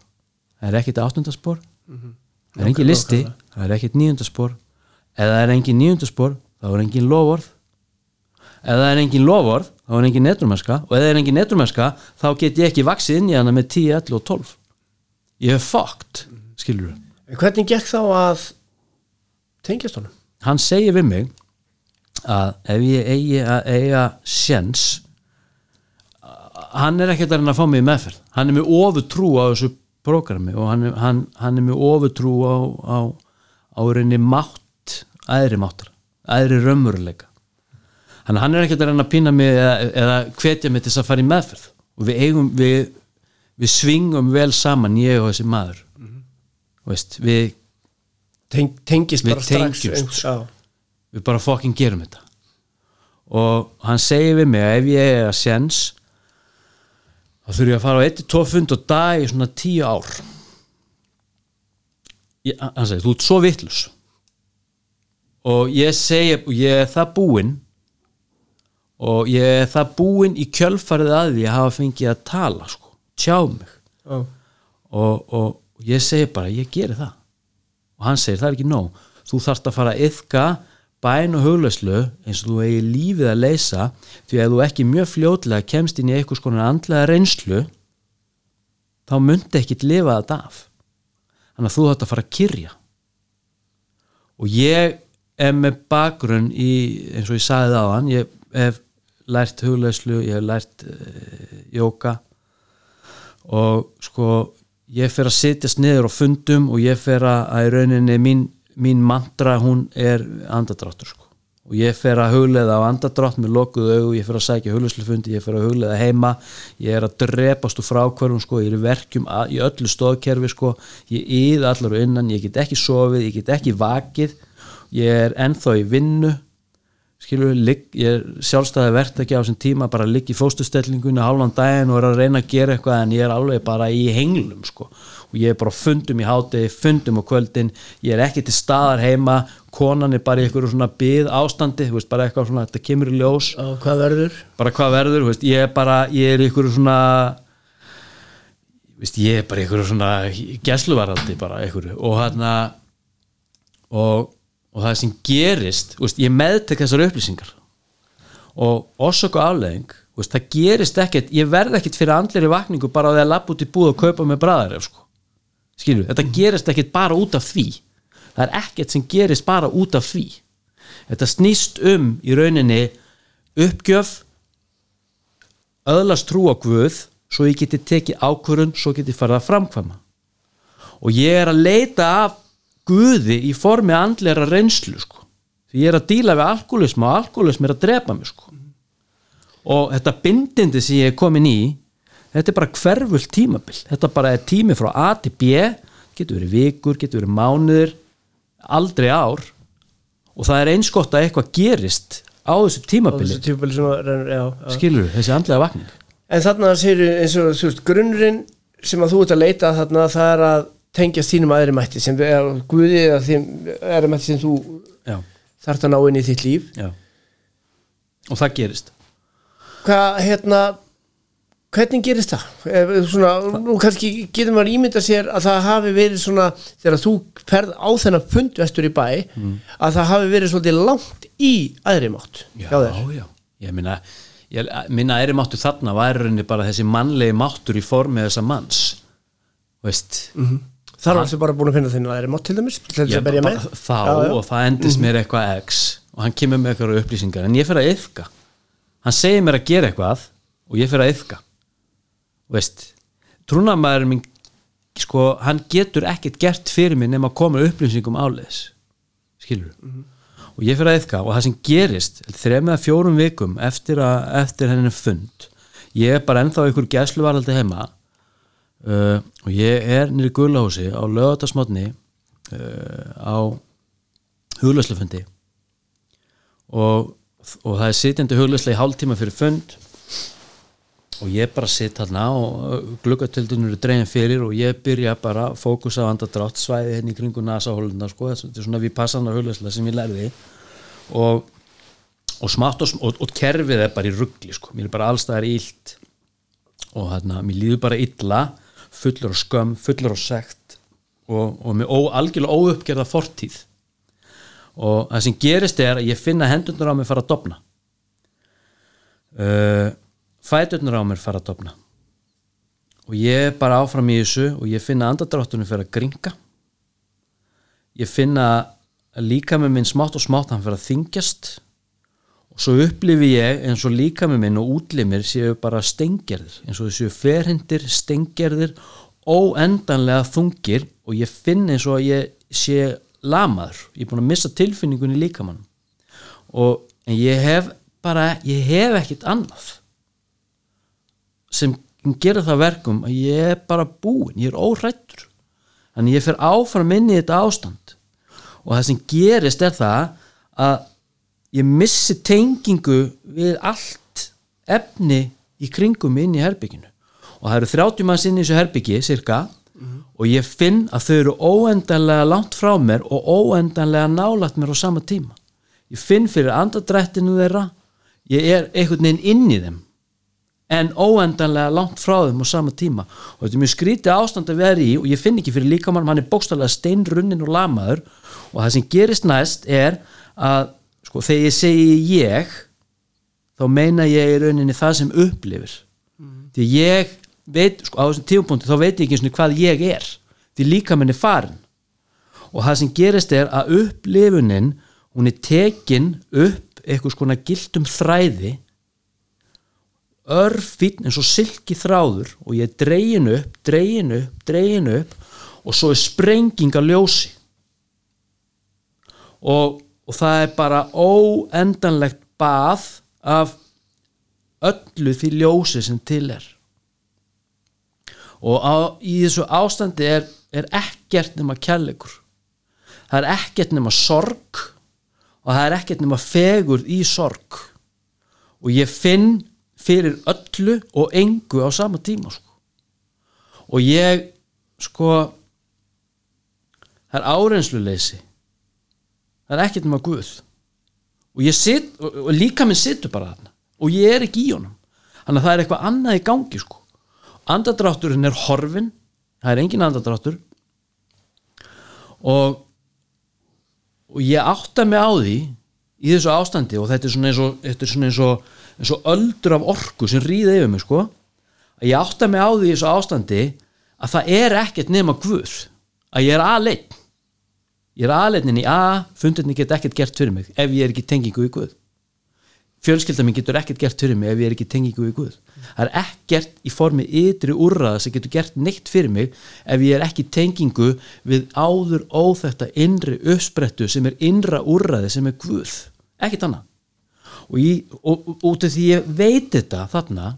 það er ekkit áttundaspor það er engin listi það er ekkit níundaspor. Ef það er engin níundaspor þá er engin lofórð ef það er engin lofórð þá er engin netrumennska og ef það er engin netrumennska þá get ég ekki vaksið inn í hana með 10, 11 og 12 ég hef fucked skilur En hvernig gekk þá að tengjast honum? hann segir við mig að ef ég eigi að eiga sjens hann er ekkert að reyna að fá mig í meðferð. Hann er með ofurtrú á þessu prógrami og hann, hann, hann er með ofurtrú á, á, á reyni mátt æðri máttar, æðri raunveruleika. Hann, hann er ekkert að reyna að pína mig eða, eða hvetja mig til þess að fara í meðferð. Og við eigum við, við svingum vel saman ég og þessi maður. Veist, við, Teng, tengist Við bara strax við bara fucking gerum þetta. Og hann segir við mig að ef ég er að sjens þá þurfi ég að fara á 1-2 fund og dag í svona 10 ár. Ég, hann segir, þú ert svo vittlus og ég segi og ég er það búinn og ég er það búinn í kjölfarið að því að hafa fengið að tala sko, tjá mig. Já. og, og ég segi bara ég geri það. Og hann segir það er ekki nóg. Þú þarft að fara að yfka bæn og huglauslu eins og þú eigi lífið að leysa því að þú ekki mjög fljótlega kemst inn í eitthvað skonar andlega reynslu þá myndi ekkit lifa þetta af. Þannig að þú þarft að fara að kyrja. Og ég er með bakgrunn í eins og ég sagði það á hann ég hef lært huglauslu ég hef lært uh, jóka og sko ég fer að sitjast niður á fundum og ég fer að, að í rauninni mín, mín mantra hún er andadráttur sko. Og ég fer að hugleiða á andadrátt með lokuð augu, ég fer að sækja hugleislufundi ég fer að hugleiða heima, ég er að drepast úr frákvörfum sko, ég er verkjum að, í öllu stóðkerfi sko, ég íð allar og innan, ég get ekki sofið, ég get ekki vakið, ég er ennþá í vinnu skilur, ligg, ég sjálfstæði verðt ekki á þessum tíma bara að liggja í fóstustellingunni hálfan daginn og er að reyna að gera eitthvað en ég er alveg bara í henglum sko. og ég er bara fundum í hátegi fundum á kvöldin, ég er ekki til staðar heima, konan er bara í eitthvað svona byð ástandi, veist, bara eitthvað svona þetta kemur í ljós, Já, hvað verður? bara hvað verður veist, ég er bara, ég er í eitthvað svona veist, ég er bara í eitthvað svona gæsluvaraldi bara eitthvað og hérna og og það sem gerist veist, ég meðtek þessar upplýsingar. Og orsök og afleðing veist, það gerist ekkert, ég verð ekkert fyrir andlir vakningu bara á því að lappa út í búð og kaupa með bræðar sko. skilju, þetta gerist ekkert bara út af því. Það er ekkert sem gerist bara út af því. Þetta snýst um í rauninni uppgjöf öðlast trú á Guð svo ég geti tekið ákvörun svo geti farið að framkvæma. Og ég er að leita af Guði í formi andlera reynslu sko. því ég er að díla við alkoholism og alkoholism er að drepa mig sko. og þetta bindindi sem ég er komin í þetta er bara hverfult tímabil þetta bara er tími frá A til B getur verið vikur, getur verið mánuður aldrei ár og það er eins gott að eitthvað gerist á þessu tímabili þessu tímabili rennur, já, já. skilur þessi andlega vakning En þarna sér eins og þú veist, grunnurinn sem að þú ert að leita þarna það er að tengja stínum aðri mætti sem er guðið eða þeim aðri mætti sem þú já, þarft að ná inn í þitt líf. Já. Og það gerist. Hvað hérna hvernig gerist það? Svona, nú kannski getur maður ímynda sér að það hafi verið svona þegar þú ferð á þennan fund vestur í bæ að það hafi verið svolítið langt í aðri mátt já, já, ég minna ég, minna æri máttur þarna var bara þessi mannlegi máttur í formi þessa manns. Veist þar var þessi bara búin að finna þinn aðri mátt til dæmis til þess að berja með. þá Já, já. og það endist mér eitthvað x og hann kemur með eitthvað upplýsingar en ég fyrir að yfka hann segir mér að gera eitthvað og ég fyrir að yfka veist trúnamaðurinn minn sko, hann getur ekkert gert fyrir mig nema að koma upplýsingum áleiðis. Skilur og ég fyrir að yfka og það sem gerist þrem eða fjórum vikum eftir, að, eftir henni fund ég er bara ennþá ykkur gæsluvaraldi heima uh, og ég er nýri gullahúsi á lögatarsmotni uh, á huglauslufundi og, og það er sitjandi huglauslega í hálftíma fyrir fund. Og ég bara sitt hérna og gluggatöldunur eru dregin fyrir og ég byrja bara að fókusa á andadrátt svæði henni í kringu nasahóluna sko, þetta er svona við passanar huglauslega sem ég lærði. Og, og smátt og, og, kerfið er bara í ruggli sko, mér er bara allstaðar ílt og hérna, mér líður bara illa fullur og skömm, fullur og sekt og, og með ó, algjörlega óuppgerða fortíð. Og það sem gerist er að ég finna hendurnar á mér fara að dopna uh, fæturnar á mér fara að dopna og ég er bara áfram í þessu og ég finna andadráttunum fyrir að gringa. Ég finna líka með minn smátt og smátt hann fyrir að þingjast svo upplifi ég eins og líka með minn og útlimir séu bara stengerðir eins og þessu ferhindir, stengerðir óendanlega þungir og ég finn eins og að ég sé lamaður, ég er búin að missa tilfinningunni líka mann og ég hef bara, ég hef ekkit annað sem gera það verkum að ég er bara búin, ég er óhrættur þannig ég fer áfram inn í þetta ástand. Og það sem gerist er það að ég missi tengingu við allt efni í kringum inn í herbygginu og það eru 30 manns inn í þessu herbyggi cirka og ég finn að þau eru óendanlega langt frá mér og óendanlega nálægt mér á sama tíma. Ég finn fyrir andadrættinu þeirra ég er einhvern veginn inn í þeim en óendanlega langt frá þeim á sama tíma. Og þetta er mjög skrítið ástand að vera í og ég finn ekki fyrir líkamann hann er bókstallega steinrunnin og lamaður. Og það sem gerist næst er að sko, þegar ég segi ég þá meina ég í rauninni það sem upplifir. Því ég veit, sko, á þessum tífupunkti þá veit ég ekki eins og hvað ég er. Því líkaminn er farin og það sem gerist er að upplifunin hún er tekin upp eitthvað skona gildum þræði örfinn eins og silki þráður og ég dregin upp, dregin upp, dregin upp og svo er sprenging að ljósi. Og, og það er bara óendanlegt bað af öllu því ljósi sem til er. Og á, í þessu ástandi er, er ekkert nema kærleikur. Það er ekkert nema sorg og það er ekkert nema fegur í sorg. Og ég finn fyrir öllu og engu á sama tíma sko. og ég sko það er áreynsluleysi það er ekkert nema Guð. Og ég sitt og, og líka minn sittur bara þarna. Og ég er ekki í honum. Þannig að það er eitthvað annað í gangi sko. Andadrátturinn er horfin það er engin andadráttur og og ég átta mig á því í þessu ástandi og þetta er svona eins og, þetta er svona eins og, eins og öldur af orku sem ríða yfir mig sko að ég átta mig á því í þessu ástandi að það er ekkert nema Guð að ég er aðleinn ég er aðleinn í A fundinni get ekkert gert fyrir mig ef ég er ekki tengingu í Guð. Fjölskylda mín getur ekkert gert fyrir mig ef ég er ekki tengingu í Guð. Það er ekkert í formi ytri úrraða sem getur gert neitt fyrir mig ef ég er ekki tengingu við áður óþekta innri uppsprettu sem er innra úrraði sem er Guð ekkert annað. Og, ég, og, og út af því ég veit þetta þarna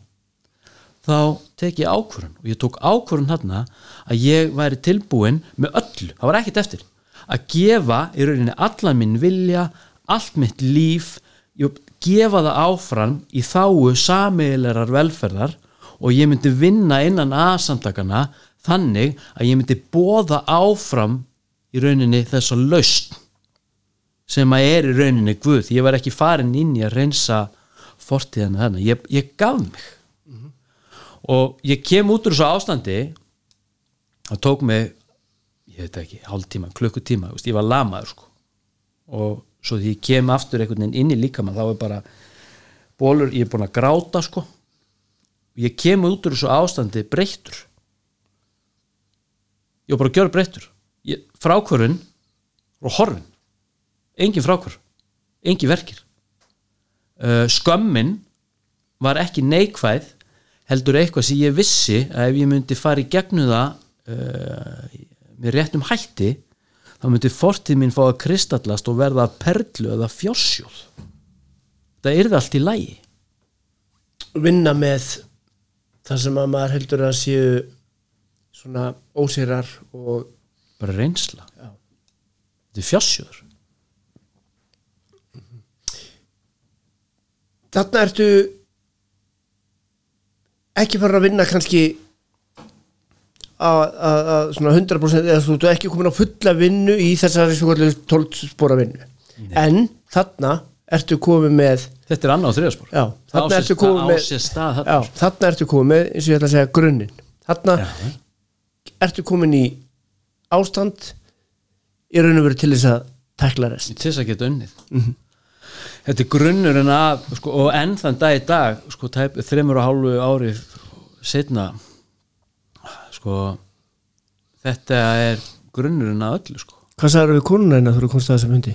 þá tek ég ákvörun og ég tók ákvörun hérna að ég væri tilbúin með öllu, það var ekkert eftir að gefa í rauninni allan minn vilja allt mitt líf ég gefa það áfram í þáu sameigilegar velferðar og ég myndi vinna innan aðsamtakana þannig að ég myndi bóða áfram í rauninni þessa lausn sem að er í rauninni Guð. Ég var ekki farin inn í að reynsa fortíðana þarna, ég, ég gaf mig. Og ég kem út úr þessu ástandi það tók mig ég veit ekki, hálftíma, klukkutíma veist, ég var lamaður sko. Og svo því ég kem aftur einhvern veginn inn í líkamann þá er bara bólur, ég er búin að gráta sko. Ég kem út úr þessu ástandi breyttur. Ég var bara að gjöra breyttur frákvörun og horfin. Engin frákvör, engin verkir. Uh, skömmin var ekki neikvæð heldur eitthvað sem ég vissi að ef ég myndi fara í gegnum það uh, með réttum hætti þá myndi fortið mín fá að kristallast og verða perlu eða fjórsjól það yrði allt í lægi vinna með það sem að maður heldur að séu svona ósýrar og bara reynsla. Já. þetta er fjórsjóður þarna ertu ekki fara að vinna kannski að- að að svona 100% eða þú ert ekki komin á fulla vinnu í þessari svo kallu 12 spora vinnu en þarna ertu komið með þetta er annað á þriðaspor já, þarna ertu komið með þarna. ertu komið með eins og ég ætla að segja grunninn. Þarna Já. ertu komin í ástand í raun og veru til þess að tekla rest. Til þess að geta unnið. Þetta er grunnurinn af sko, og enn þann dag í dag sko, þreymur og hálfu ári setna sko þetta er grunnurinn af öllu sko hvað sagður við konuna hérna þú eru komst að þessum hundi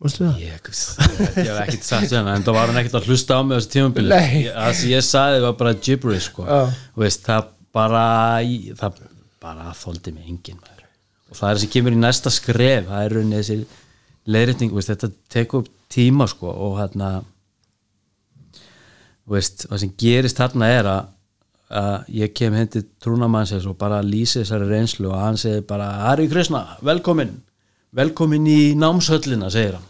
Mástu það? ég, ég hef ekkert sagt hérna en það var hann ekkert að hlusta á mig á þessu tímabili. Ég- það sem ég saði var bara gibberish sko. Þú veist, það bara það bara þóldi mig enginn maður. og það er sem kemur í næsta skref það er rauninni þessi leiðrétting veist, þetta tekur upp tíma sko, og hérna veist, það sem gerist þarna er að, að ég kem hindi trúnamannsins og bara lýsi þessari reynslu og hann segir bara Ari Krishna, velkomin. Velkomin í námshöllina segir hann.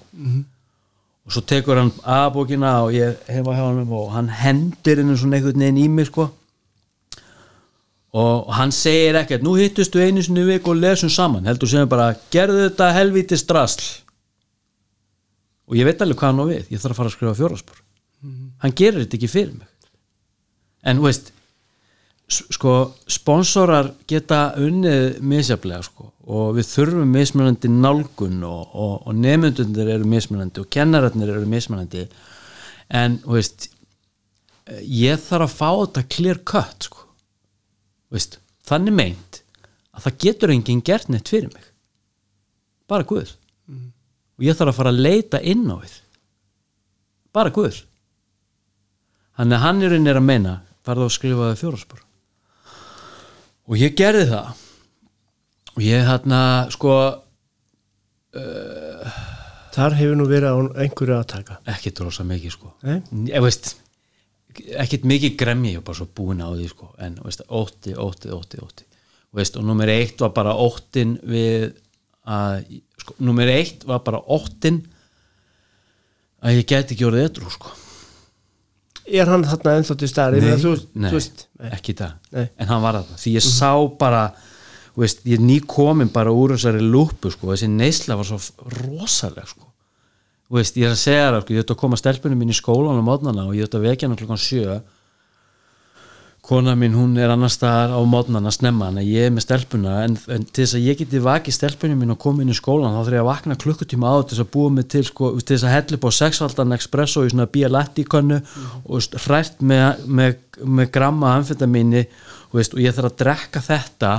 Og svo tekur hann aðbókina og ég hefa hjá hann og hann hendir henni svona einhvern veginn í mig sko. Og hann segir ekkert. Nú hittustu einu sinni í viku og lesum saman. Heldur sem bara gerðu þetta helvítið strasl og ég veit alveg hvað hann á við. Ég þarf að fara að skrifa fjóraspor hann gerir þetta ekki fyrir mig. En þú veist sko sponsorar geta unnið misjaflega sko og við þurfum mismunandi nálgun og, og, og nefndundir eru mismunandi og kennararnir eru mismunandi. En þú veist ég þarf að fá þetta clear cut sko. Veist, þannig meint að það getur enginn gert neitt fyrir mig. Bara Guð. Og ég þarf að fara að leita inn á við. Bara Guð. Þannig að hann er inn er að meina farðu að skrifa það fjóraspor og ég gerði það. Og ég hérna sko Þar hefur nú verið á einhverju að taka ekki drosa mikið sko. Ég veist ekkert mikið gremmi, ég var bara svo búin á því sko. en veist, ótti, ótti, ótti, ótti. Veist, og nummer eitt var bara óttin við að sko, nummer eitt var bara óttin að ég geti ekki orðið eitthvað sko. Er hann þarna ennþá til staðar? Meina, þú, nei, þú nei. ekki dag Nei. en hann var þarna, því ég sá bara veist, ég er ný komin bara úr þessari lúpu sko, þessi neysla var svo rosaleg sko veist, ég er að segja það, sko, ég ætti að koma stelpunum mín í skólan á mótnana og ég ætti að vekja hann klokkan sjö kona mín, hún er annar staðar á mótnana snemma, en ég er með stelpuna en, en til þess að ég geti vakið stelpunum mín og koma inn í skólan, þá þarf ég að vakna klukkutíma á til þess að búa mig til, sko, til þess að hella upp á sexfaldan espresso í svona bíaletti könnu og hrært með, með, með gramma amfetamíni og, veist, og ég þarf að drekka þetta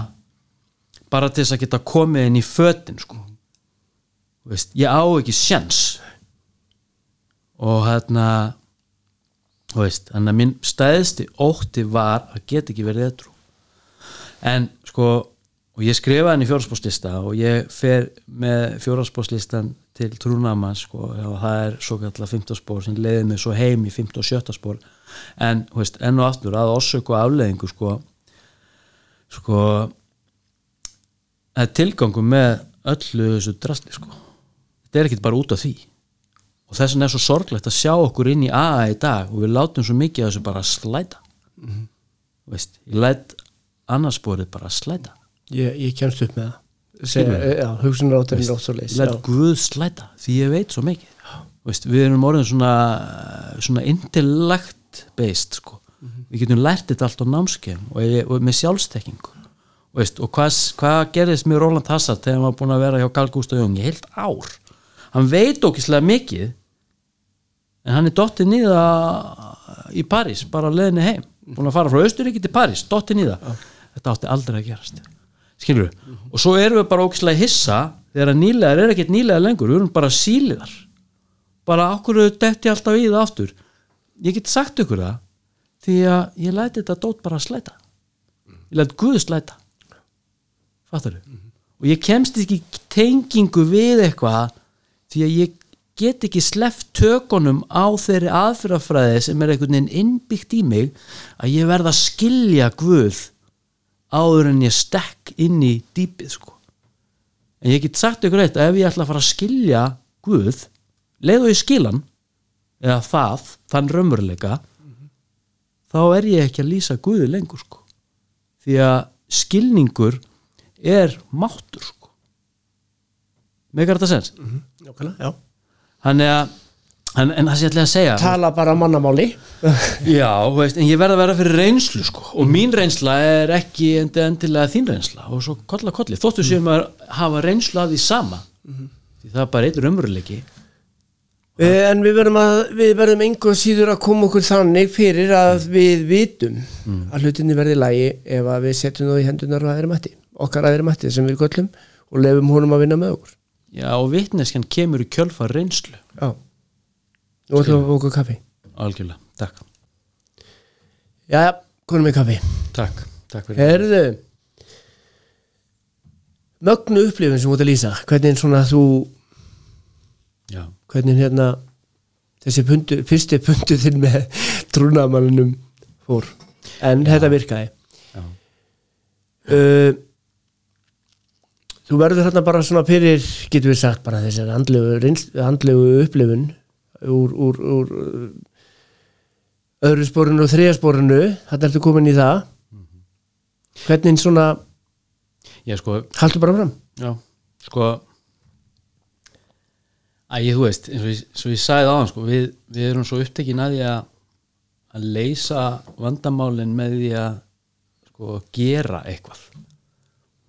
bara til þess að geta komið inn í fötin sko. Veist, ég á ekki sjens og hérna veist, þannig að minn stæðsti ótti var að geta ekki verið eitthrú en sko og ég skrifaði hann í fjórðspórslista og ég fer með fjórðspórslistan til trúnamann sko, og það er svo kallar 15 spór sem leiði mig svo heim í 15 og 17 spór. En veist, enn og aftur að orsök og afleiðingu sko sko er tilgangu með öllu þessu drastli sko. Þetta er ekkit bara út af því og þess vegna er svo sorglegt að sjá okkur inn í AA í dag og við látum svo mikið af þessu bara slæta. Mm veist, ég læt annarsporið bara slæta. Ég, ég kemst upp með það. Hugsunarátturinn er ótt svo leys læt Guð slæta því ég veit svo mikið. Veist, við erum orðin svona svona intellect based sko. við getum lært þetta allt á námskeim og, og með sjálfstekkingu. Veist, og hvað, hvað gerðist með Roland Hassard þegar hann var búin að vera hjá Carl Gustaf Jung í heilt ár? Hann veit okkislega mikið en hann er dottið nýða í París, bara leðinni heim. Búin að fara frá Östuríki til París, dottið nýða þetta átti aldrei að gerast. Skilur við, mm -hmm. og svo erum við bara ógislega hissa þegar nýlegar er ekkert nýlegar lengur við erum bara síliðar. Bara okkur detti alltaf í það aftur? Ég get sagt ykkur það því að ég læti þetta dót bara að slæta. Ég læti Guð slæta. Fattar þau mm -hmm. og ég kemst ekki tengingu við eitthvað því að ég get ekki sleft tökunum á þeirri aðfyrrafræði sem er einhvern veginn innbyggt í mig að ég verða að skilja Guð áður en ég stekk inn í dýpið sko en ég get sagt ykkur eitt að ef ég ætla að fara að skilja Guð leið og ég skilan eða það, þann raunveruleika mm -hmm. þá er ég ekki að lýsa Guði lengur sko því að skilningur er máttur sko megar þetta sens? mm -hmm. Jókala, já Þannig að en, en það sé allir að segja tala bara mannamáli. Já, veist, en ég verða að vera fyrir reynslu sko. og mín reynsla er ekki endilega þín reynsla. Og svo kolla kolli. Þóttu séum að hafa reynslu að því sama. Mm því það er bara eitthvað umröðleiki eh, en við verðum að við verðum einhver síður að koma okkur þannig fyrir að við vitum mm. að hlutinni verði lægi ef að við setjum það í hendunar að þeirra mætti okkar að þeirra mætti sem við göllum og lefum honum að vinna með okkur já, og vitneskjan kemur í kjölfa reynslu. Já. Þú ætlum að bóka kaffi? Algjörlega, takk. Já, konum við kaffi. Takk, takk fyrir. Herðu Mögnu upplifin sem þú ætti að lýsa Hvernig svona þú Já. Hvernig hérna Þessi pundu, fyrsti pundu þinn með trúnamanninum fór. En Já. þetta virkaði. Já. Uh, Þú verður hérna bara svona fyrir Getur við sagt bara þessar andlegu, andlegu upplifun úr, úr, úr öðru spórinu og þriða spórinu þetta ertu komin í það. Mm -hmm. hvernig svona já sko haldur bara fram já sko að ég þú veist eins og ég, ég sagði á hann sko við, við erum svo upptekinn að því að að leysa vandamálinn með því að sko gera eitthvað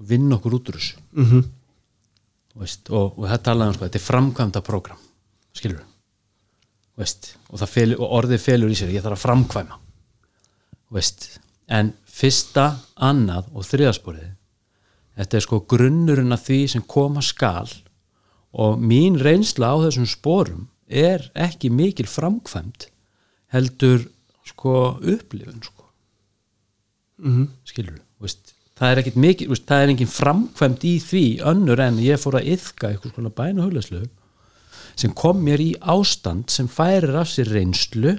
vinna okkur út úr þessu mm -hmm. veist, og, og þetta talaðum sko, þetta er framkvæmda program skilur veist, og, fel, og orðið felur í sér ég þarf að framkvæma veist, en fyrsta annað og þriðasporið þetta er sko grunnurinn af því sem koma skal og mín reynsla á þessum sporum er ekki mikil framkvæmt heldur sko upplifun sko mm -hmm. skilur þú það er ekkit veist, það er engin framkvæmt í því önnur en ég fór að yfka eitthvað svona bæna hugleslegu sem kom mér í ástand sem færir af sér reynslu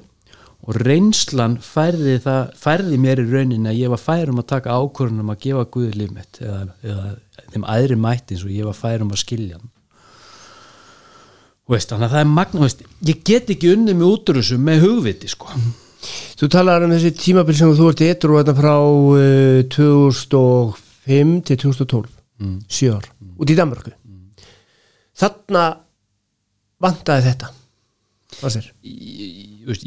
og reynslan færði, það, færði mér í rauninni að ég var færum að taka ákvörðunum að gefa Guði líf mitt eða, eða þeim aðri mætti eins og ég var færum að skilja hann. Veist, þannig að það er magna veist, ég get ekki unnið mig út úr þessu með hugviti sko Þú talar um þessi tímabil sem þú ert eitthvað hérna frá uh, 2005 til 2012 mm. 7 ár, mm. út í Danmarku mm. þarna vantaði þetta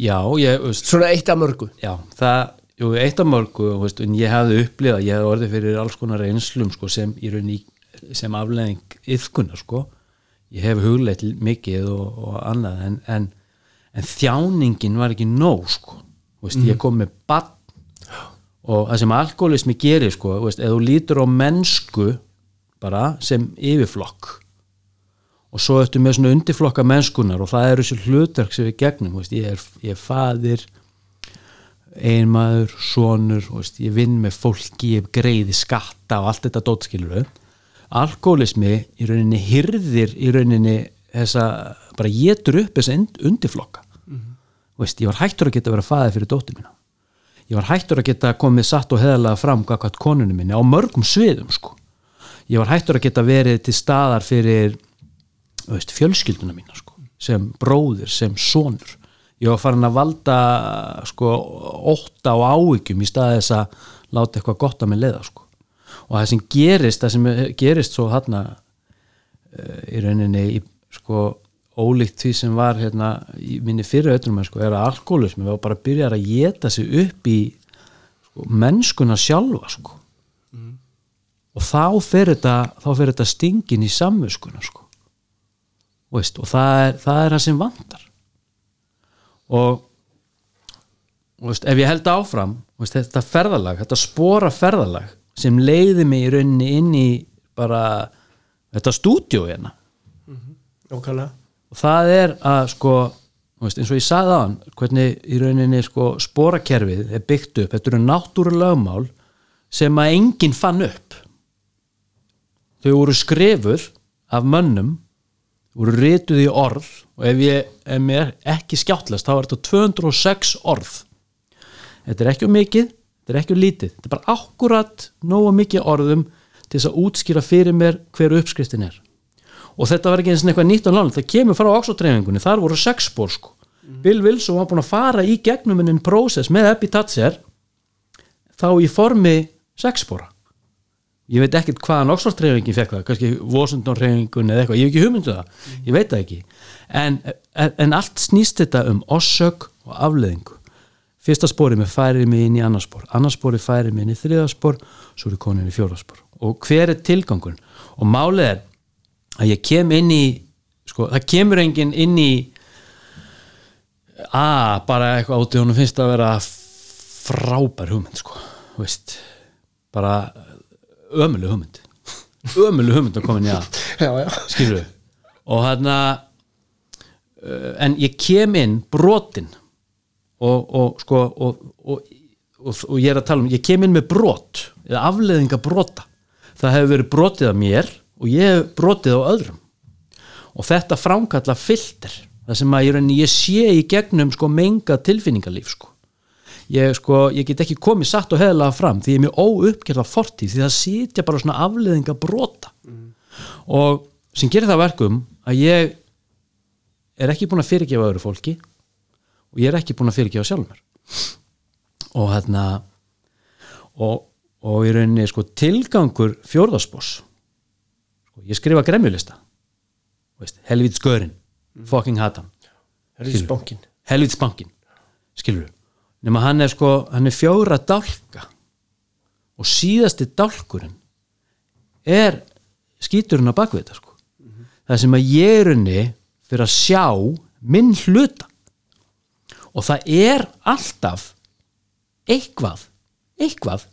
já ég, veist, svona eitt af mörgu já, það, jú, eitt af mörgu veist, en ég hafði upplifað, ég hafði orðið fyrir alls konar einslum sko, sem, sem afleðing yfkunar sko. ég hef hugleitt mikið og, og annað en, en, en þjáningin var ekki nóg sko. Veist, mm. ég kom með bann og það sem alkoholismi gerir sko, eða þú lítur á mennsku bara sem yfirflokk og svo ertu með svona undirflokka mennskunar og það eru þessi hlutverk sem við gegnum veist, ég, er, ég er fadir einmaður, sonur veist, ég vinn með fólki, ég greiði skatta og allt þetta dótskiluru alkoholismi í rauninni hyrðir í rauninni þessa, bara getur upp þessa und- undirflokka veist, ég var hættur að geta verið að faða fyrir dóttir mína ég var hættur að geta komið satt og heðalega fram gagvart konunum minni á mörgum sviðum sko. ég var hættur að geta verið til staðar fyrir veist, fjölskylduna mína sko. sem bróðir, sem sonur ég var farin að valda sko, ótta og áhyggjum í staði þess að láta eitthvað gott að mig leiða sko. og það sem gerist það sem gerist svo þarna uh, í rauninni í, sko, ólíkt því sem var hérna, í minni fyrir öllum sko, er að alkoholismi var bara að byrja að geta sig upp í sko, mennskuna sjálfa sko. og þá fer þetta þá fer þetta stingin í samvöskuna sko. Veist, og það er, það er það sem vantar. Og veist, ef ég held áfram veist, þetta ferðalag, þetta spora ferðalag sem leiði mig í rauninni inn í bara þetta stúdíó hérna. Ókala og það er að sko veist, eins og ég sagði hann hvernig í rauninni sko sporakerfið er byggt upp, þetta eru náttúrulögmál sem að enginn fann upp. Þau voru skrifuð af mönnum voru rituð í orð og ef ég ef mér ekki skjáttlast þá er þetta 206 orð. Þetta er ekki um mikið þetta er ekki um lítið, þetta er bara akkurat nógu mikið orðum til þess að útskýra fyrir mér hver uppskriftin er og þetta var ekki eins og eitthvað nýtt á lánu það kemur frá oxotreifingunni, þar voru sex spór sko. Bill Wilson var búin að fara í gegnum enn prósess með Epitatser þá í formi sex spóra ég veit ekkert hvaðan oxotreifingin fekk það, kannski Washington reifingun eða eitthvað, ég hef ekki hugmyndu það. Ég veit það ekki. En, en, allt snýst þetta um ossök og afleðingu fyrsta spóri með færið mig inn í annarspór annarspóri færið mig inn í þriðaspór svo er konin í fjóraspór og hver er tilgangun og málið er að ég kem inn í sko, það kemur enginn inn í að bara eitthvað átti honum finnst að vera frábær hugmynd sko, veist bara ömuleg hugmynd. Ömuleg hugmynd að koma inn í að skilur við og hann uh, en ég kem inn brotin og, og sko og, og, og, og ég er að tala um ég kem inn með brot eða afleðinga brota. Það hefur verið brotið af mér og ég hef brotið á öðrum. Og þetta framkalla filter það sem að ég, rauninni, ég sé í gegnum sko menga tilfinningarlíf sko. Ég, sko, ég get ekki komið satt og heðlega fram því ég er mjög óuppgerða fortíð því það sitja bara svona afleðinga brota. Og sem gerir það að verkum að ég er ekki búin að fyrirgefa öðru fólki og ég er ekki búin að fyrirgefa sjálfur og hérna og, og í rauninni sko tilgangur fjórðaspors sko, ég skrifa gremjulista. Helvits görin fucking hatan Helvits bankin helvits bankin skilur nema hann er sko hann er fjóra dálka. Og síðasti dálkurinn er skíturinn á bakvið þetta sko. Það sem að ég er unni fyrir að sjá minn hluta. Og það er alltaf eitthvað eitthvað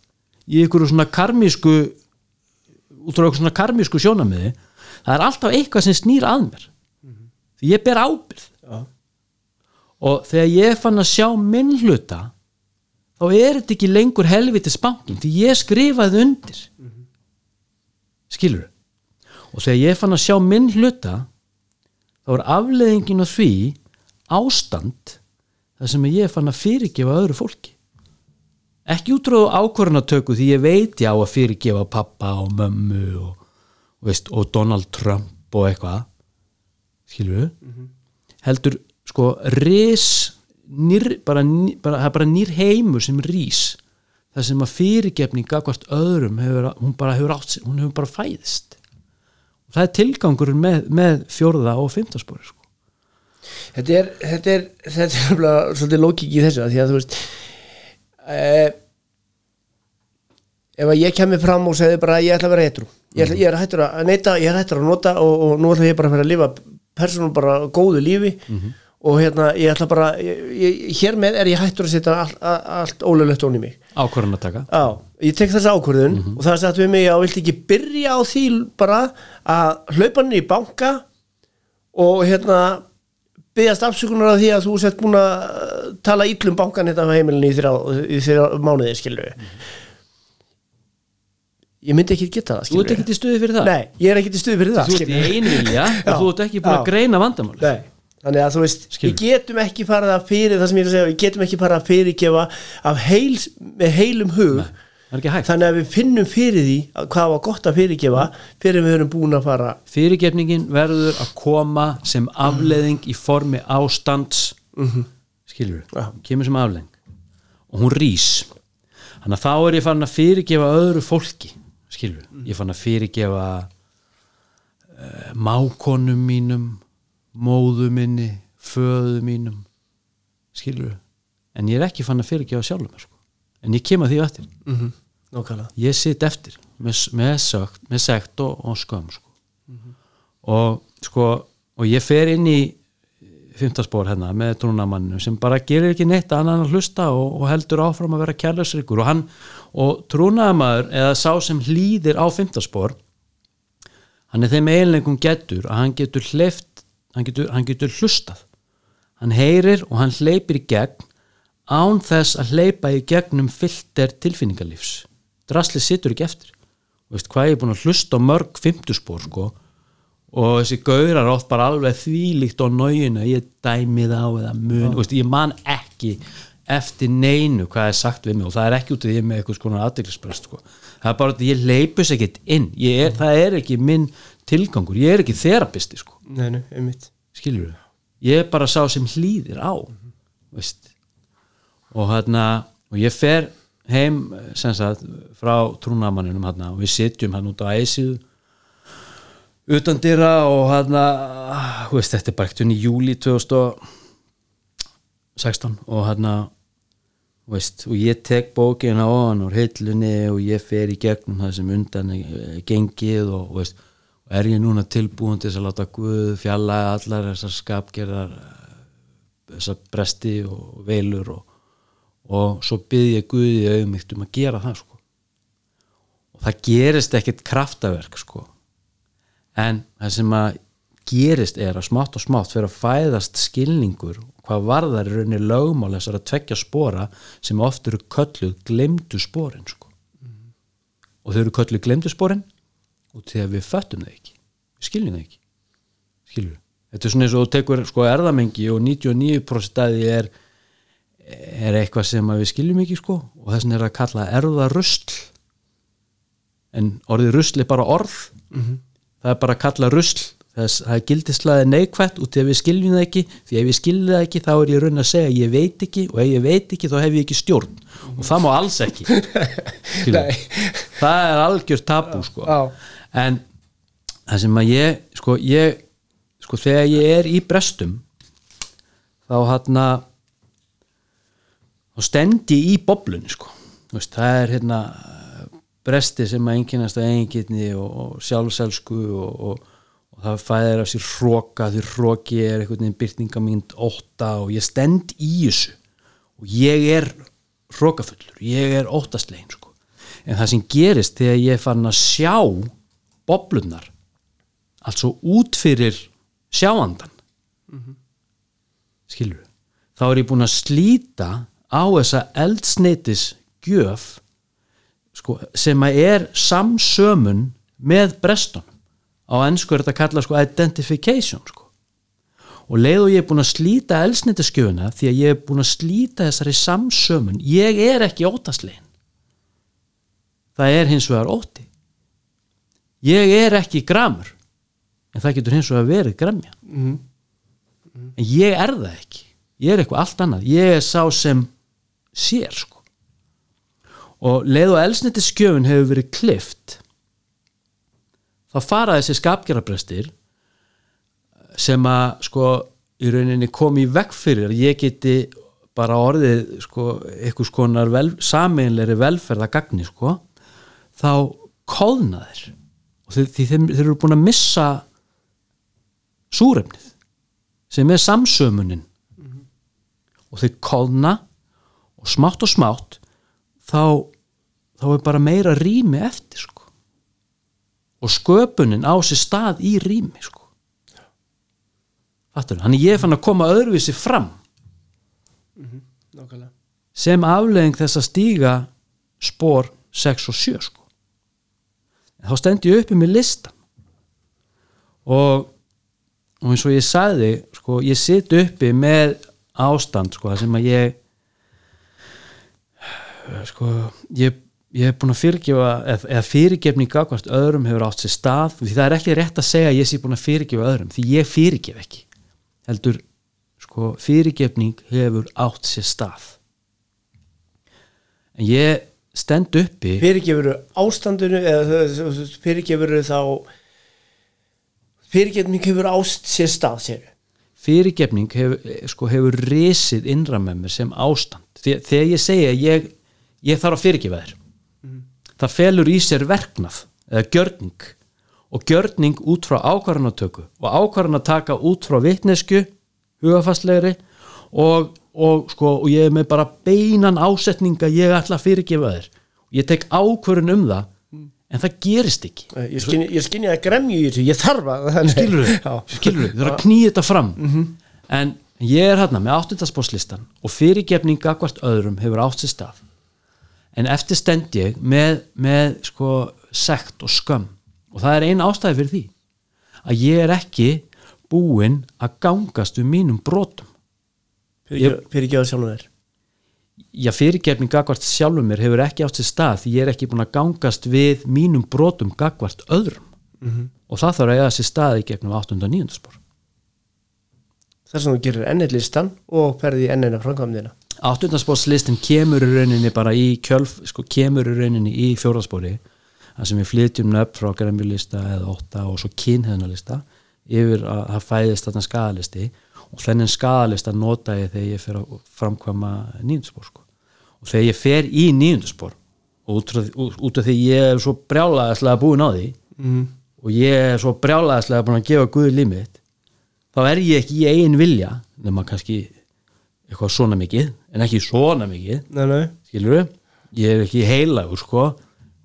í einhverju svona karmísku út frá einhverju svona karmísku sjónamiði það er alltaf eitthvað sem snýr að mér. Því ég ber ábyrð Já, og þegar ég fann að sjá minn hluta þá er þetta ekki lengur helvitis bankin því ég skrifaði undir. Skilur og þegar ég fann að sjá minn hluta þá er afleðingin á því ástand þar sem ég fann að fyrirgefa öðru fólki ekki útráðu ákvörðunatöku því ég veit já að fyrirgefa pappa og mömmu og, veist, og Donald Trump og eitthvað. Skilur við heldur sko ris nýr, bara, bara, er bara nýr heimur sem rís. Það sem að fyrirgefning gagvart öðrum hefur, hún bara hefur átt hún hefur bara fæðist og það er tilgangur með, með fjórða og fymtaspori sko. þetta er þetta er, þetta er nefnilega svolítið lókik í þessu að því að þú veist eh, ef að ég kemur fram og segði bara ég ætla að vera hetru ég, ætla, ég er hættur að neyta, ég er hættur að nota og, og nú ætla ég bara að vera að lifa persónum bara góðu lífi. Og hérna ég ætla bara ég, hér með er ég hættur að setja allt, allt ólulegt ón í mig. Ákvörðan að taka. Já, ég tek þessa ákvörðun og það er sagt við mig að vilt ekki byrja á því bara að hlaupa hann í banka og hérna byggast afsökunar á því að þú sett búin að uh, tala íllum bankan þetta á heimilinu í þrjá, í þrjá mánuði skilur ég myndi ekki geta það þú skilur ert ekki til stuði fyrir það? Nei, ég er ekki til stuði fyrir það þú ert í skilurðu. einvilja og þú ert ekki búin að greina vandamál Nei, þannig að þú veist Skilur. við getum ekki farið að fyrir það sem ég er að segja við getum ekki farið að fyrirgefa af heils, með heilum hug hægt þannig að við finnum fyrir því að hvað var gott að fyrirgefa fyrir við erum búin að fara. Fyrirgefningin verður að koma sem afleðing í formi ástands. Skilur Já. kemur sem afleðing og hún rís. Þannig að þá er ég fann að fyrirgefa öðru fólki. Skilur, ég fann að fyrirgefa uh, mákonum mínum móðu minni föðu mínum. Skilur en ég er ekki fann að fyrirgefa sjálfum sko. en ég kem að því á eftir. Mm -hmm. Nákvæmlega. Ég sitt eftir með, með, sögt, með sekt og, og skömm sko. og sko og ég fer inn í fymtaspor hérna með trúnamanninu sem bara gerir ekki neitt annan að hlusta og, og heldur áfram að vera kærleysrikur og hann og trúnamaður eða sá sem hlýðir á fymtaspor hann er þeim eiginleikum getur að hann getur hleyft hann getur, hann getur hlustað. Hann heyrir og hann hleypir í gegn án þess að hleypa í gegnum fyllter tilfinningarlífs drasli situr ekki eftir. Og veist hvað ég er búin að hlusta mörg fymtuspor sko og þessi gaurar oft bara alveg þvílíkt á nájuna, ég dæmi þá eða mun, veist, ég man ekki eftir neinu hvað er sagt við mig og það er ekki út af því ég er með eitthvað svona aðdeglisprest sko. það er bara að ég leipus ekkert inn. Er, það er ekki minn tilgangur. Ég er ekki þerapisti sko. Nei, nei, einmitt. Skilur við, ég er bara sá sem hlýðir á veist. Og hérna, og ég fer heim sagt frá trúnamanninum hérna og við sitjum hérna út á æsið utan dýra og þú veist, þetta er bara ekkert í júli 2016 og þú veist, og ég tek bókina á hann úr hillunni og ég fer í gegnum það sem undan er gengið og, og veist, og er ég núna tilbúin til að láta Guð fjalla allar þessar skapgerðar þessar bresti og veilur og, og svo byrð ég Guði auðmygt um að gera það sko. og það gerist ekkert kraftaverk sko. en það sem að gerist er að smátt og smátt fyrir að fæðast skilningur hvað varðar í rauninni lögmál þessar að tvekja spora sem oft eru kölluð glemdu sporin sko. og þau eru kölluð glemdu sporin og þegar við föttum þau ekki við skiljum þau ekki skilur þetta er svona eins og tekur sko erðamengi og 99% að því er er eitthvað sem að við skiljum ekki sko. Og þess vegna er að kalla erðarusl en orðið rusl er bara orð. Það er bara að kalla rusl þess það er gildislega neikvætt út að við skiljum það ekki því ef við skiljum það ekki þá er ég raun að segja ég veit ekki. Og ef ég veit ekki þá hef ég ekki stjórn. Og það má alls ekki. Það er algjör tabu sko. Já. en það sem að ég sko ég sko þegar ég er í brestum þá hann þá stendi í boblunni sko. Það er hérna bresti sem að einkynast að eigingetni og, og sjálfselsku og, og, og það fæðir af sér hróka því hróki er einhvern veginn byrtingamínd ótta og ég stend í þessu. Og ég er hrókafullur, ég er óttaslegin sko. en það sem gerist þegar ég farin að sjá boblunar altså út fyrir sjáandan skilur þá er ég búin að slíta á þessa eldsneitis gjöf sko, sem að er samsömun með brestunum á ennsku er þetta kallað sko identification sko. Og leið og ég er búin að slíta eldsneitisgjöfuna því að ég er búin að slíta þessari samsömun ég er ekki ótaslegin það er hins vegar óti ég er ekki gramur en það getur hins vegar verið gramja Mhm. en ég er það ekki. Ég er eitthvað allt annað, ég er sá sem sér sko. Og leið og elsniti hefur verið klift þá fara þessi skapgerabrestir sem að sko í rauninni kom í vekk fyrir að ég geti bara orðið sko eitthvað skonar vel, sameinleiri velferð að gagni sko þá kóðna þeir. Og þeir, þeir, þeir eru búin að missa súrefnið sem er samsömunin. Og þeir kóðna og smátt og smátt þá, þá er bara meira rými eftir sko. Og sköpunin á sér stað í rými sko. Hann ég fann að koma öðruvísi fram. Nákvæmlega. Sem afleðing þess að stíga spór 6 og 7 sko. þá stend ég uppi með listan og, og eins og ég sagði sko, ég sit uppi með ástand sko, þar sem að ég sko, ég ég hef búin að fyrirgefa eða eða fyrirgefning gagvart öðrum hefur átt sér stað því það er ekki rétt að segja að ég sé búin að fyrirgefa öðrum því ég fyrirgef ekki. Heldur sko, fyrirgefning hefur átt sér stað. En ég stend uppi fyrirgefur ástandinu eða fyrirgefur þá fyrirgefning hefur ást sér stað sér fyrirgefning hefur, sko, hefur risið innra með mér sem ástand. Þe, þegar ég segja að ég, ég þarf að fyrirgefa þér. Það felur í sér verknað eða gjörning og gjörning út frá ákvarðanatöku og ákvarðanataka út frá vitnesku hugafastlegri og, og, sko, og ég er með bara beinan ásetning að ég ætla að fyrirgefa þér. Ég tek ákvörðun um það en það gerist ekki. Ég skynja, ég skynja að gremju í þessu, ég þarf að skilur Já. skilur þau, þú þarf að knýja þetta fram. En ég er hérna með áttundaspóslistan og fyrirgefning gagvart öðrum hefur átt sér stað en eftir stend ég með, með sko sekt og skömm og það er ein ástæði fyrir því að ég er ekki búinn að gangast við mínum brotum fyrirgefa sjálfum þér já fyrirgefning gagvart sjálfum mér hefur ekki átt sér stað því ég er ekki búinn að gangast við mínum brotum gagvart öðrum Mhm. og það þarf að eiga sér stað í gegnum 8. og 9. spór þess að þú gerir ennið listan og ferði í ennina framkvæmdina áttundarspótslistin kemur í rauninni bara í kjölf, sko kemur í rauninni í fjóraspóri þar sem við flytjum nöfn frá gremmjulista eða ótta og svo kynheðnalista yfir að það fæðist þarna skadalisti og þennan skadalista nota ég þegar ég fer að framkvæma nýjundaspór sko. og þegar ég fer í nýjundaspór og út, af því ég er svo brjálaðislega búin á því mm. og ég er svo brjálaðislega búin að gefa Guði límit þá er ég ekki í eigin vilja nema kannski eitthvað svona mikið en ekki svona mikið. Nei, nei. skilur við, ég er ekki heilagur sko,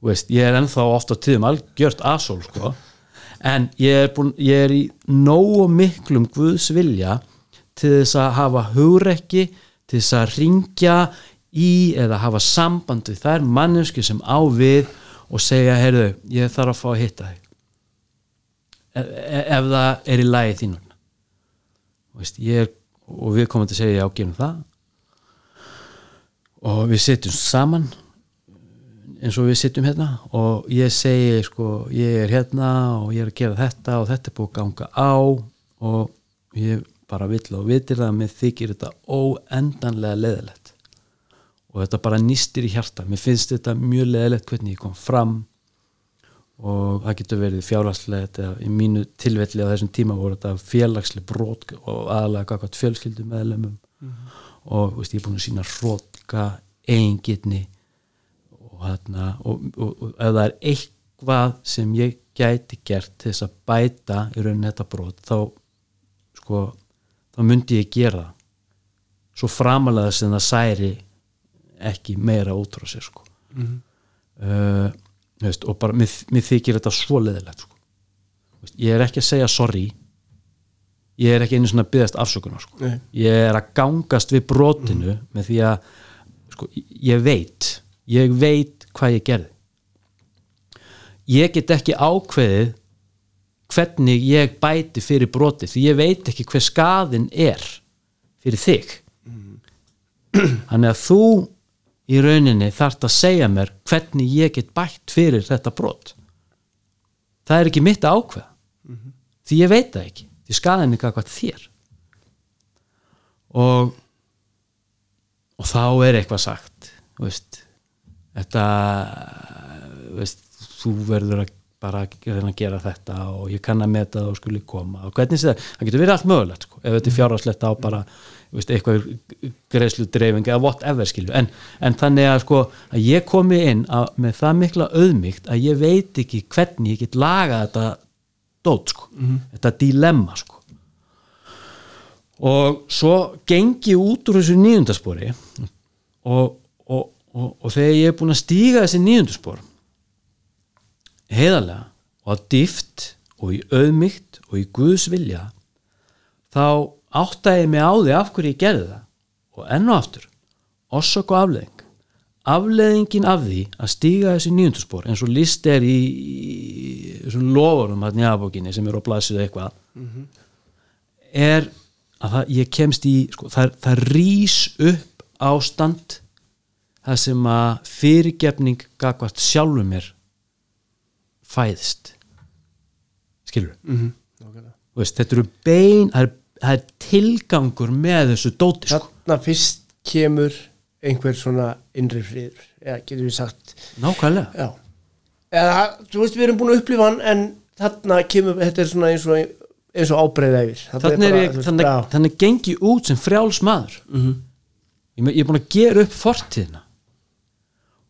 veist, ég er ennþá ofta tíðum algjört asól sko. En ég er, búin, ég er í nógu miklum Guðs vilja til þess að hafa hugrekki til þess að ringja í eða hafa samband við þær manneski sem á við og segja, heyrðu, ég þarf að fá að hitta þig. Ef, ef það er í lagi veist, ég er og við komum til að segja já, gerum það. Og við sitjum saman eins og við sitjum hérna. Og ég segi sko, ég er hérna og ég er að gera þetta og þetta er búið að ganga á. Og ég bara vill og vitir það að mér þykir þetta óendanlega leðilegt og þetta bara nýstir í hjarta. Mér finnst þetta mjög leðilegt hvernig ég kom fram og það getur verið fjárhagslegt eða í mínu tilvelli á þessum tíma voru þetta félagsleg brot og aðalega gagvart fjölskyldu meðlemum og veist, ég er búin að sína hrótka eigingitni og, hérna, og, og, og ef það er eitthvað sem ég gæti gert til þess að bæta í rauninni þetta brot þá sko, þá myndi ég gera svo framalega sem það særi ekki meira frá sér sko. uh, veist, og bara mér, mér þykir þetta svo leðilegt sko. Ég er ekki að segja sorry. Ég er ekki einu svona byggðast afsökunar sko. Ég er að gangast við brotinu með því að sko, ég veit ég veit hvað ég gerði. Ég get ekki ákveðið hvernig ég bæti fyrir broti því ég veit ekki hver skaðin er fyrir þig. Þannig að þú í rauninni þarft að segja mér hvernig ég get bætt fyrir þetta brot. Það er ekki mitt að ákveða því ég veit það ekki. Því skaðin er hvað þér. Og og þá er eitthvað sagt veist þetta veist, þú verður að bara að reyna að gera þetta og ég kann að meta það og skuli koma. Og hvernig sé það, það getur verið allt mögulegt sko, ef þetta er fjárháslegt á bara veist, eitthvað greiðslu dreifing eða whatever skilju, en, en þannig að sko að ég komi inn að, með það mikla auðmygt að ég veit ekki hvernig ég get lagað þetta dót sko, þetta dilemma sko. Og svo gengi út úr þessu nýjundaspori og, og, og, og þegar ég er búin að stíga þessi nýjundaspor heiðarlega og að dýft og í auðmygt og í Guðs vilja þá ég mig á því af hverju ég gerði það. Og enn og aftur orsök og afleðing afleðingin af því að stíga þessi nýjundarspor eins og list er í, í þessum lofurum hann í aðbókinni sem eru á blæsið eitthvað er að það, ég kemst í sko, það, það rís upp ástand það sem að fyrirgefning gagvart sjálfur mér fæðist. Skilur mm veist, þetta eru bein er, það er tilgangur með þessu dóti sko. þarna fyrst kemur einhver svona innri friður eða getur við sagt nákvæmlega já. eða þú veist við erum búin að upplifa hann en þarna kemur þetta er svona eins og, eins og ábreyða yfir þannig já. þannig gengi út sem frjáls maður Mhm. ég, ég er búin að gera upp fortíðina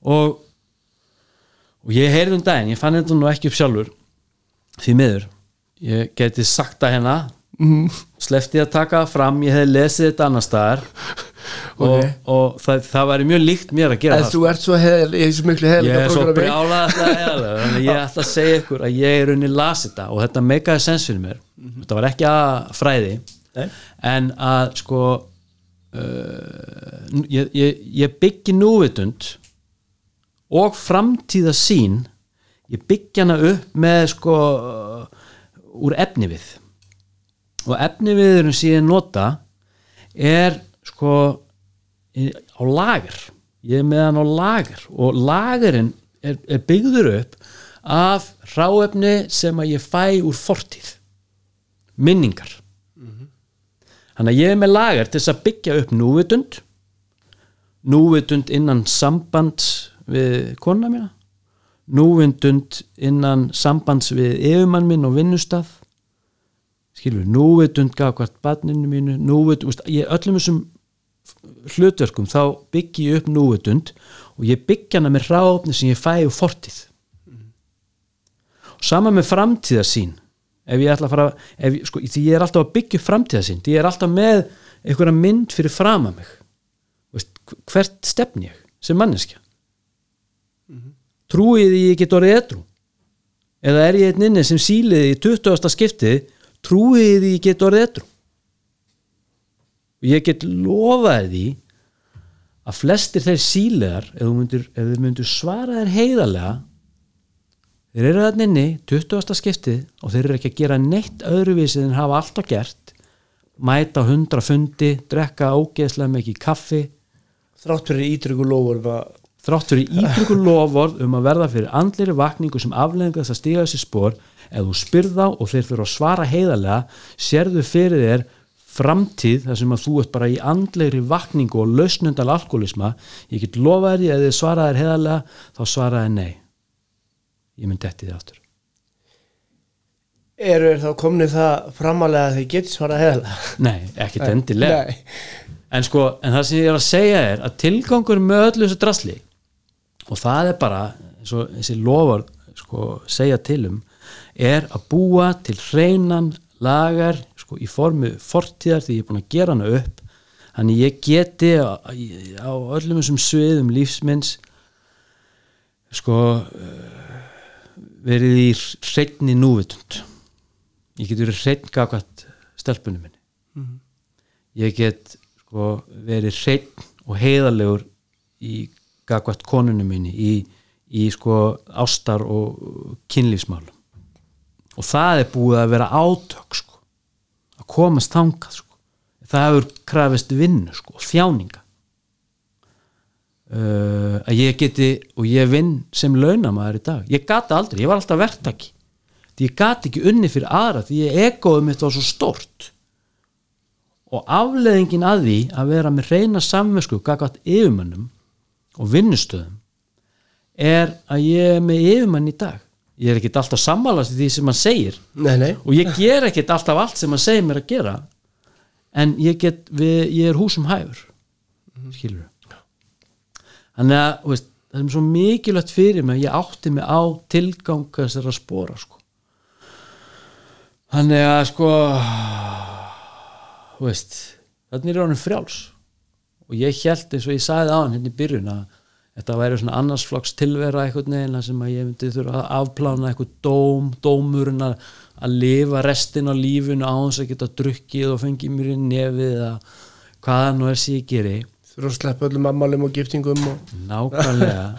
og og ég heyrði um daginn, ég fann þetta nú ekki upp sjálfur því miður ég geti sagt að hérna Mhm. slefti að taka fram ég hefði lesið þetta annar staðar og, Ok. og það, það væri mjög líkt mér að gera en það þú ert svo heðal, ég er svo miklu heðal ég er svo brjálað að ég ætla að segja ykkur að ég er unni las þetta og þetta meikaði sens fyrir mér þetta var ekki að fræði Nei. en að sko uh, ég, ég, ég byggi núvitund og framtíða sín ég byggja hana upp með sko uh, úr efni við og efni við erum síðan nota er sko á lager. Ég er með hann á lager. Og lagerinn er, er byggður upp af ráefni sem að ég fæ úr fortíð. Minningar. Þannig að ég er með lager til þess að byggja upp núvitund. Núvitund innan sambands við kona mína. Núvitund innan sambands við yfirmann minn og vinnustaf skilur, núvitund gaf hvert barninu mínu, núvitund ég, öllum þessum hlutverkum þá byggi ég upp núvitund og ég byggja hana með ráfni sem ég fæ úr fortíð. Og sama með framtíðarsýn. Ef ég ætla að fara ef, sko, því ég er alltaf að byggja upp framtíðarsýn því ég er alltaf með einhverja mynd fyrir fram að mig Veist, hvert stefn ég sem manneskja? Trúið því ég get orðið edru eða er ég einn inni sem síliði í 20. skiptið trúið því ég get orðið edru og ég get lofaði því að flestir þeir síliðar ef þið myndir svara þér heiðarlega þeir eru þarna inni 20. skiptið og þeir eru ekki að gera neitt öðruvísi en hafa alltaf gert mæta á 100 fundi drekka ógeðslega mikið kaffi þrátt fyrir ítryggu lofur var, þrátt fyrir ítryggur loford um að verða fyrir andlir vakningu sem afleðinga þess að stíga þessi spór ef þú spyrð þá og þeir fyrir að svara heiðarlega sérðu fyrir þér framtíð þar sem að þú ert bara í andlegri vakningu og lausnundal alkoholisma ég get lofaði því að þið svaraðir heiðarlega þá svaraði nei. Ég myndi eftir þið aftur. Eru þá komnið það framalega að þeir geti svara heðalega nei, ekkert endilega. Nei. en sko, en það sem ég er að segja er að tilgangur með öllu þessu drasli og það er bara þessi lofar sko, segja til um er að búa til hreinan lagar sko, í formu fortíðar því ég er búin að gera hana upp. Þannig ég geti á, á öllum þessum sviðum lífsminns sko uh, verið í hreinni núvitund. Ég get verið hreinn gafkvæmt stelpunum minni. Ég get sko, verið hreinn og heiðarlegur í gagvart konunum minni í, í sko ástar og kynlífsmálum. Og það er búið að vera átök sko, að komast þangað sko. það hefur krafist vinnu sko, þjáninga. Uh, að ég geti og ég vinn sem launamaður í dag. Ég gati aldrei, ég var alltaf verktaki. Því ég gati ekki unni fyrir aðra því ég egoði mitt var svo stort og afleðingin að því að vera með reyna samvesku gagvat yfirmönnum og vinnustöðum er að ég er með yfirmann í dag. Ég er ekkert alltaf sammálast í því sem hann segir. Nei, nei, og ég ger ekkert alltaf allt sem hann segir mér að gera en ég get við, ég er húsum hæfur. Skilur þannig að veist, það er svo mikilvægt fyrir mig að ég átti mig á tilgang þessara spora sko. þannig að sko veist þannig er hann frjáls og ég held eins og ég sagði á hann hérna í byrjun að þetta væri svona annars flokks tilvera veginn þar sem að ég myndi þurfa að afplána eitthvað dóm, dómurinn að, að lifa restin á lífinu á þess að geta drukkið og fengið mér í nefið eða hvaða nú er sér ég geri. Þurfa að sleppa öllum ammálum og giftingum og... nákvæmlega.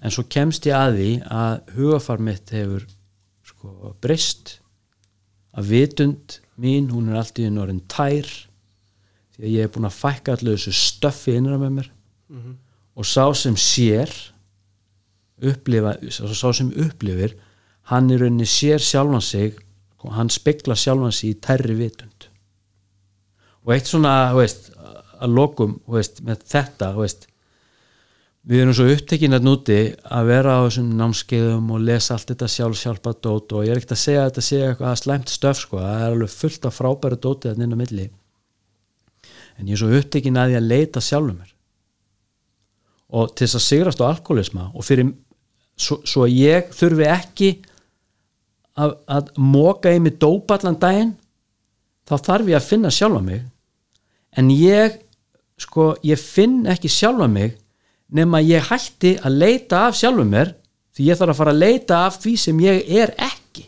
En svo kemst ég að því að hugafar mitt hefur sko breyst. Að vitund mín, hún er alltaf í norðin tær því að ég er búin að fækka allir þessu stöffi innra með mér. Og sá sem sér upplifa, sá sem upplifir hann í rauninni sér sjálfan sig og hann spekla sjálfan sig í tærri vitund. Og eitt svona, þú veist, að lokum þú veist, með þetta, þú veist við erum svo upptekinn að núti að vera á þessum námskeiðum og lesa allt þetta sjálf sjálfa dót og ég er ekkert að segja að þetta sé eitthvað slæmt stöf sko, það er alveg fullt af frábæru dótið að nynna milli en ég er svo upptekinn að því að leita sjálfum mér. Og til þess að sigrast á alkoholisma og fyrir svo, svo ég þurfi ekki að, að móka í mig dópa allan daginn þá þarf ég að finna sjálfa mig. En ég sko, ég finn ekki sjálfa mig nema ég hætti að leita af sjálfum mér því ég þarf að fara að leita af því sem ég er ekki.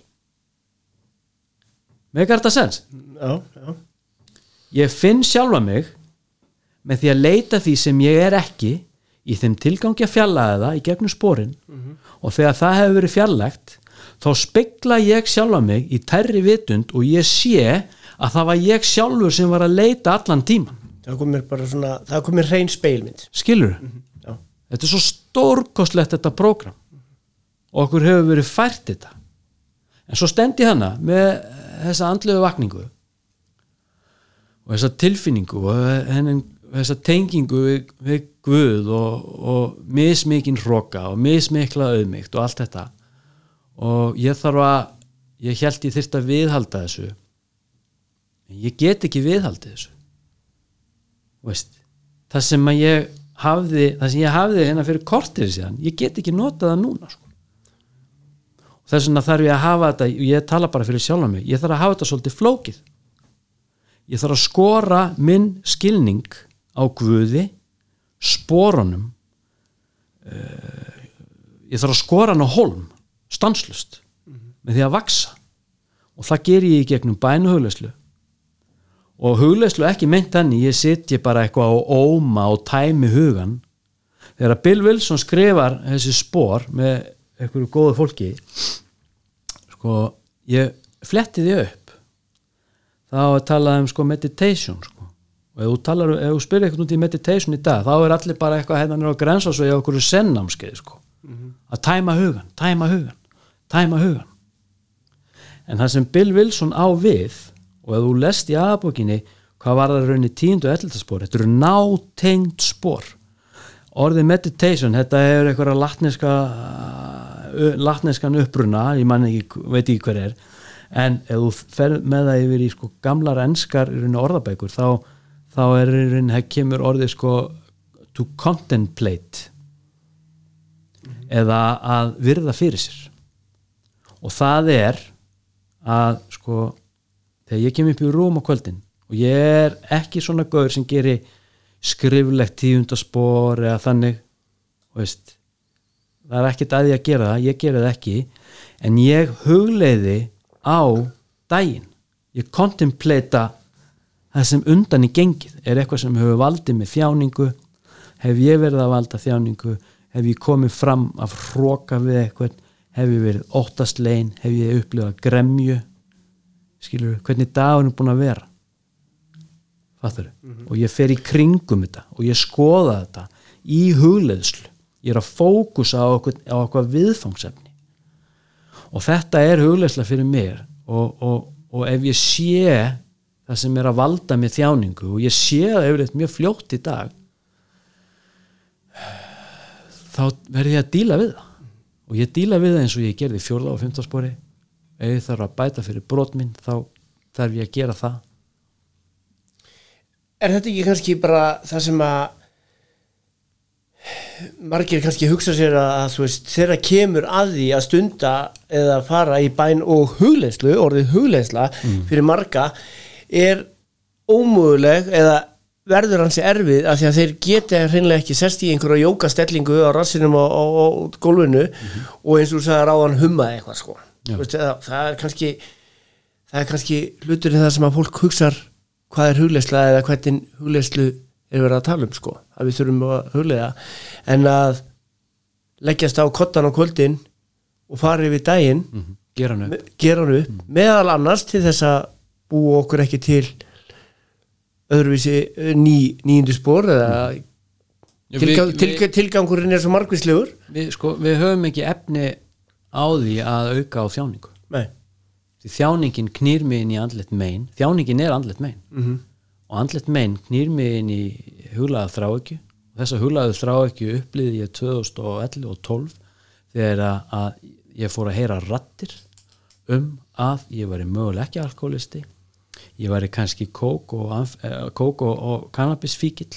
Með þetta sens? Já, já, ég finn sjálfa mig með því að leita því sem ég er ekki í þeim tilgangi að fjallaða það í gegnum sporin. Og þegar það hefur verið fjarlægt þá spekla ég sjálfa mig í tærri vitund og ég sé að það var ég sjálfur sem var að leita allan tíman það kom mér bara svona það kom mér hrein speilmynd skilur já, þetta er svo stórkostlegt þetta prógram. Og okkur hefur verið fært þetta. En svo stendi hana með þessa andlegu vakningu og þessa tilfinningu og þessa tengingu við, við Guð og, og mismikinn hroka og mismikla auðmygt og allt þetta. Og ég þarf að ég held ég þyrst að viðhalda þessu. En ég get ekki viðhaldið þessu. Veist, það sem ég hafði það sem ég hafði hérna fyrir kortir síðan ég get ekki notað það núna sko. þess vegna þarf ég að hafa þetta ég tala bara fyrir sjálf mig ég þarf að hafa þetta svolítið flókið ég þarf að skora minn skilning á guði sporunum uh, ég þarf að skora hann á holm stanslust með því að vaksa. Og það ger ég í gegnum bænuhugleyslu og hugleyslu ekki meint þannig ég sitji bara eitthvað á óma og tæmi hugan þegar Bill Wilson skrifar þessi spór með einhverju góðu fólki sko ég fletti því upp þá er talað um sko meditation sko. Og ef þú, talar, ef þú spyrir eitthvað út í meditation í dag þá er allir bara eitthvað hérna nýra á ég á okkur sennámskeið sko. Að tæma hugan, tæma hugan tæma hugan en það sem Bill Wilson á við og ef þú lest í aðbókinni hvað var það raunni tíundu og ellildaspor þetta eru nátengt spor. Orðið meditation, þetta hefur eitthvað latneska latneskan uppruna, ég man ekki veit ekki hver er, en ef þú fer með það yfir í sko gamlar raunni orðabækur, þá þá er það kemur orðið sko to contemplate. Eða að virða fyrir sér. Og það er að sko þegar ég kem upp í rúm á kvöldin og ég er ekki svona gaur sem gerir skriflegt tíundaspor eða þannig veist, það er ekkert að ég að gera það ég gera það ekki en ég hugleiði á daginn. Ég kontemplata það sem undan í gengið. Er eitthvað sem hefur valdið með þjáningu? Hef ég verið að valda þjáningu? Hef ég komið fram að hróka við eitthvað hef ég verið óttastlegin hef ég upplifað gremju? Skilur, hvernig dagun er búin að vera? Fattur og ég fer í kringum þetta og ég skoða þetta í hugleðslu ég er að fókusa á okkur, á okkur viðfangsefni og þetta er hugleðsla fyrir mér. Og, og, og ef ég sé það sem er að valda með þjáningu og ég sé það yfirleitt mjög fljótt í dag þá verður ég að díla við það. Og ég díla við það eins og ég gerði fjórða og fymtaspori ef ég þarf að bæta fyrir brot minn þá þarf ég að gera það. Er þetta ekki kannski bara það sem að margir kannski hugsa sér að veist, þeirra kemur að því að stunda eða fara í bæn og hugleyslu, orðið hugleysla fyrir marga er ómöguleg eða verður hansi erfið að því að þeir geta hreinlega ekki sest í einhverja jókastellingu á rassinum á, á, á gólfinu og eins og þú sagði ráðan humma eitthvað sko. Veist, það, það er kannski það er kannski hluturinn það sem að fólk hugsar hvað er hugleysla eða hvernig hugleyslu er verið að tala um sko að við þurfum að huglega en að leggjast á kottan á kvöldin og fara yfir daginn Mhm. gera hann upp. Gera hann upp. Meðal annars til þess að búa okkur ekki til öðruvísi eh, ný, nýjundu spór eða tilgang, við, til, tilgangurinn er svo margvíslegur. Við, sko, við höfum ekki efni á því að auka á þjáningu. Nei. Þjáningin knýr mig inn í andlet mein. Þjáningin er andlet mein. Mm og andlet mein knýr mig inn í huglaða þráekju og þessa huglaðu þráekju upplýði ég 2011 og 12 þegar að, ég fór að heyra rattir um að ég væri mögulega ekki alkoholisti ég væri kannski kók og, eh, kók og, og kannabisfíkill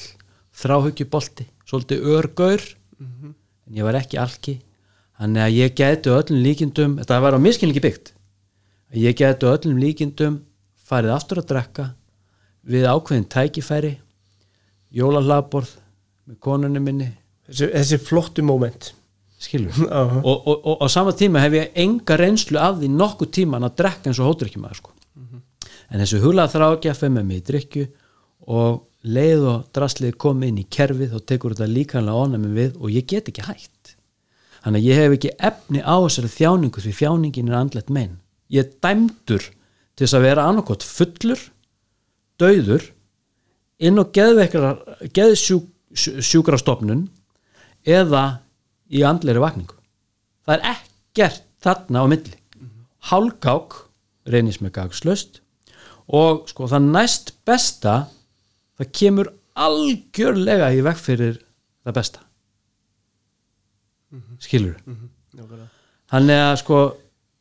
þráhyggjubolti svolítið örgaur. En ég var ekki alki. Þannig að ég gæti öllum líkindum þetta var á miskilningi byggt ég gæti öllum líkindum farið aftur að drekka við ákveðin tækifæri jólalagborð með konunni minni. Þessi, þessi flottu moment. Skilur. Aha. og, og, og á sama tíma hef ég enga reynslu af því nokkuð tíman að drekka eins og hótrykkjumæður sko. en þessu hulaða þrá ekki að með mig í drikju og leið og drastlið komið inn í kerfið og tekur þetta líkanlega ánæmi við og ég get ekki hægt þannig að ég hef ekki efni á þessari þjáningu því þjáningin er andlet mein. Ég er dæmdur til þess að vera annarkot fullur dauður inn á geðsjúkra stofnun eða í andleiri vakningu. Það er ekkert þarna á milli. Hálgák reynist með gagslöst og sko það næst besta það kemur algjörlega í veg fyrir það besta. Skilur þannig að sko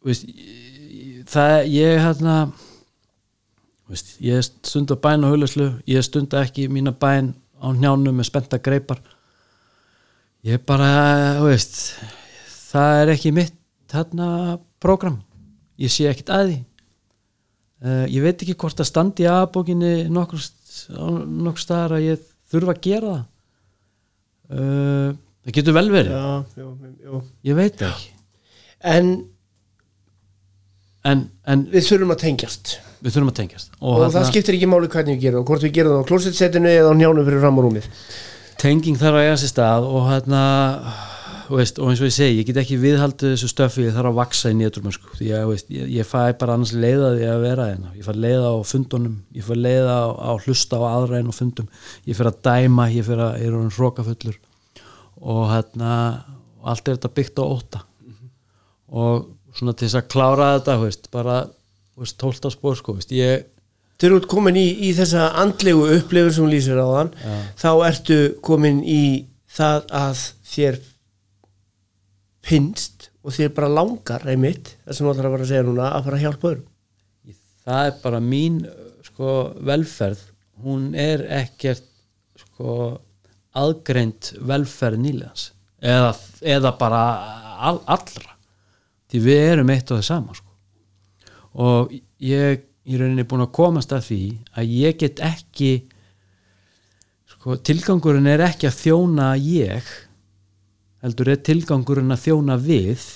veist, það ég hérna veist, ég stunda bæn og hulislu ég stunda ekki mína bæn á njánum með spenta greipar. Ég bara þú veist, það er ekki mitt þarna program ég sé ekkit að því. Uh, ég veit ekki hvort að standi að bókinni nokkur, nokkur staðar að ég þurfa að gera það. Uh, það getur vel verið. Já, jú, jú. ég veit ekki. En en, en við þurfum að tengjast. Við þurfum að tengjast. Og, það skiptir ekki máli hvernig við gerum það, hvort við gerum það á klósetsetinu eða á njánum fyrir fram á rúmið. Tenging þarf að eiga sér stað og hérna og eins og ég segi, ég get ekki viðhaldið þessu stöfi, ég þarf að vaksa í þú veist, ég, ég fæ bara annars leiða því að vera hérna, ég fæ leiða á fundunum ég fæ leiða á, á hlusta á aðra en á fundum, ég fer að dæma ég fer að, ég er hann hrókafullur og hérna og allt er þetta byggt á óta og svona til þess að klára þetta veist, bara, tólta spór sko, veist, ég þegar þú ert komin í, í þessa andlegu upplifun sem lýsir á þann Já. þá ertu komin í það að þér finnst og þér bara langar einmitt, það sem þú ætlar að vera að segja núna að fara að hjálpa öðrum. Það er bara mín sko, velferð. Hún er ekkert sko, aðgreint velferð nýlegans eða, eða bara all, allra því við erum eitt og það sama sko. og ég í rauninni búin að komast að því að ég get ekki sko, tilgangurinn er ekki að þjóna ég heldur er tilgangurinn að þjóna við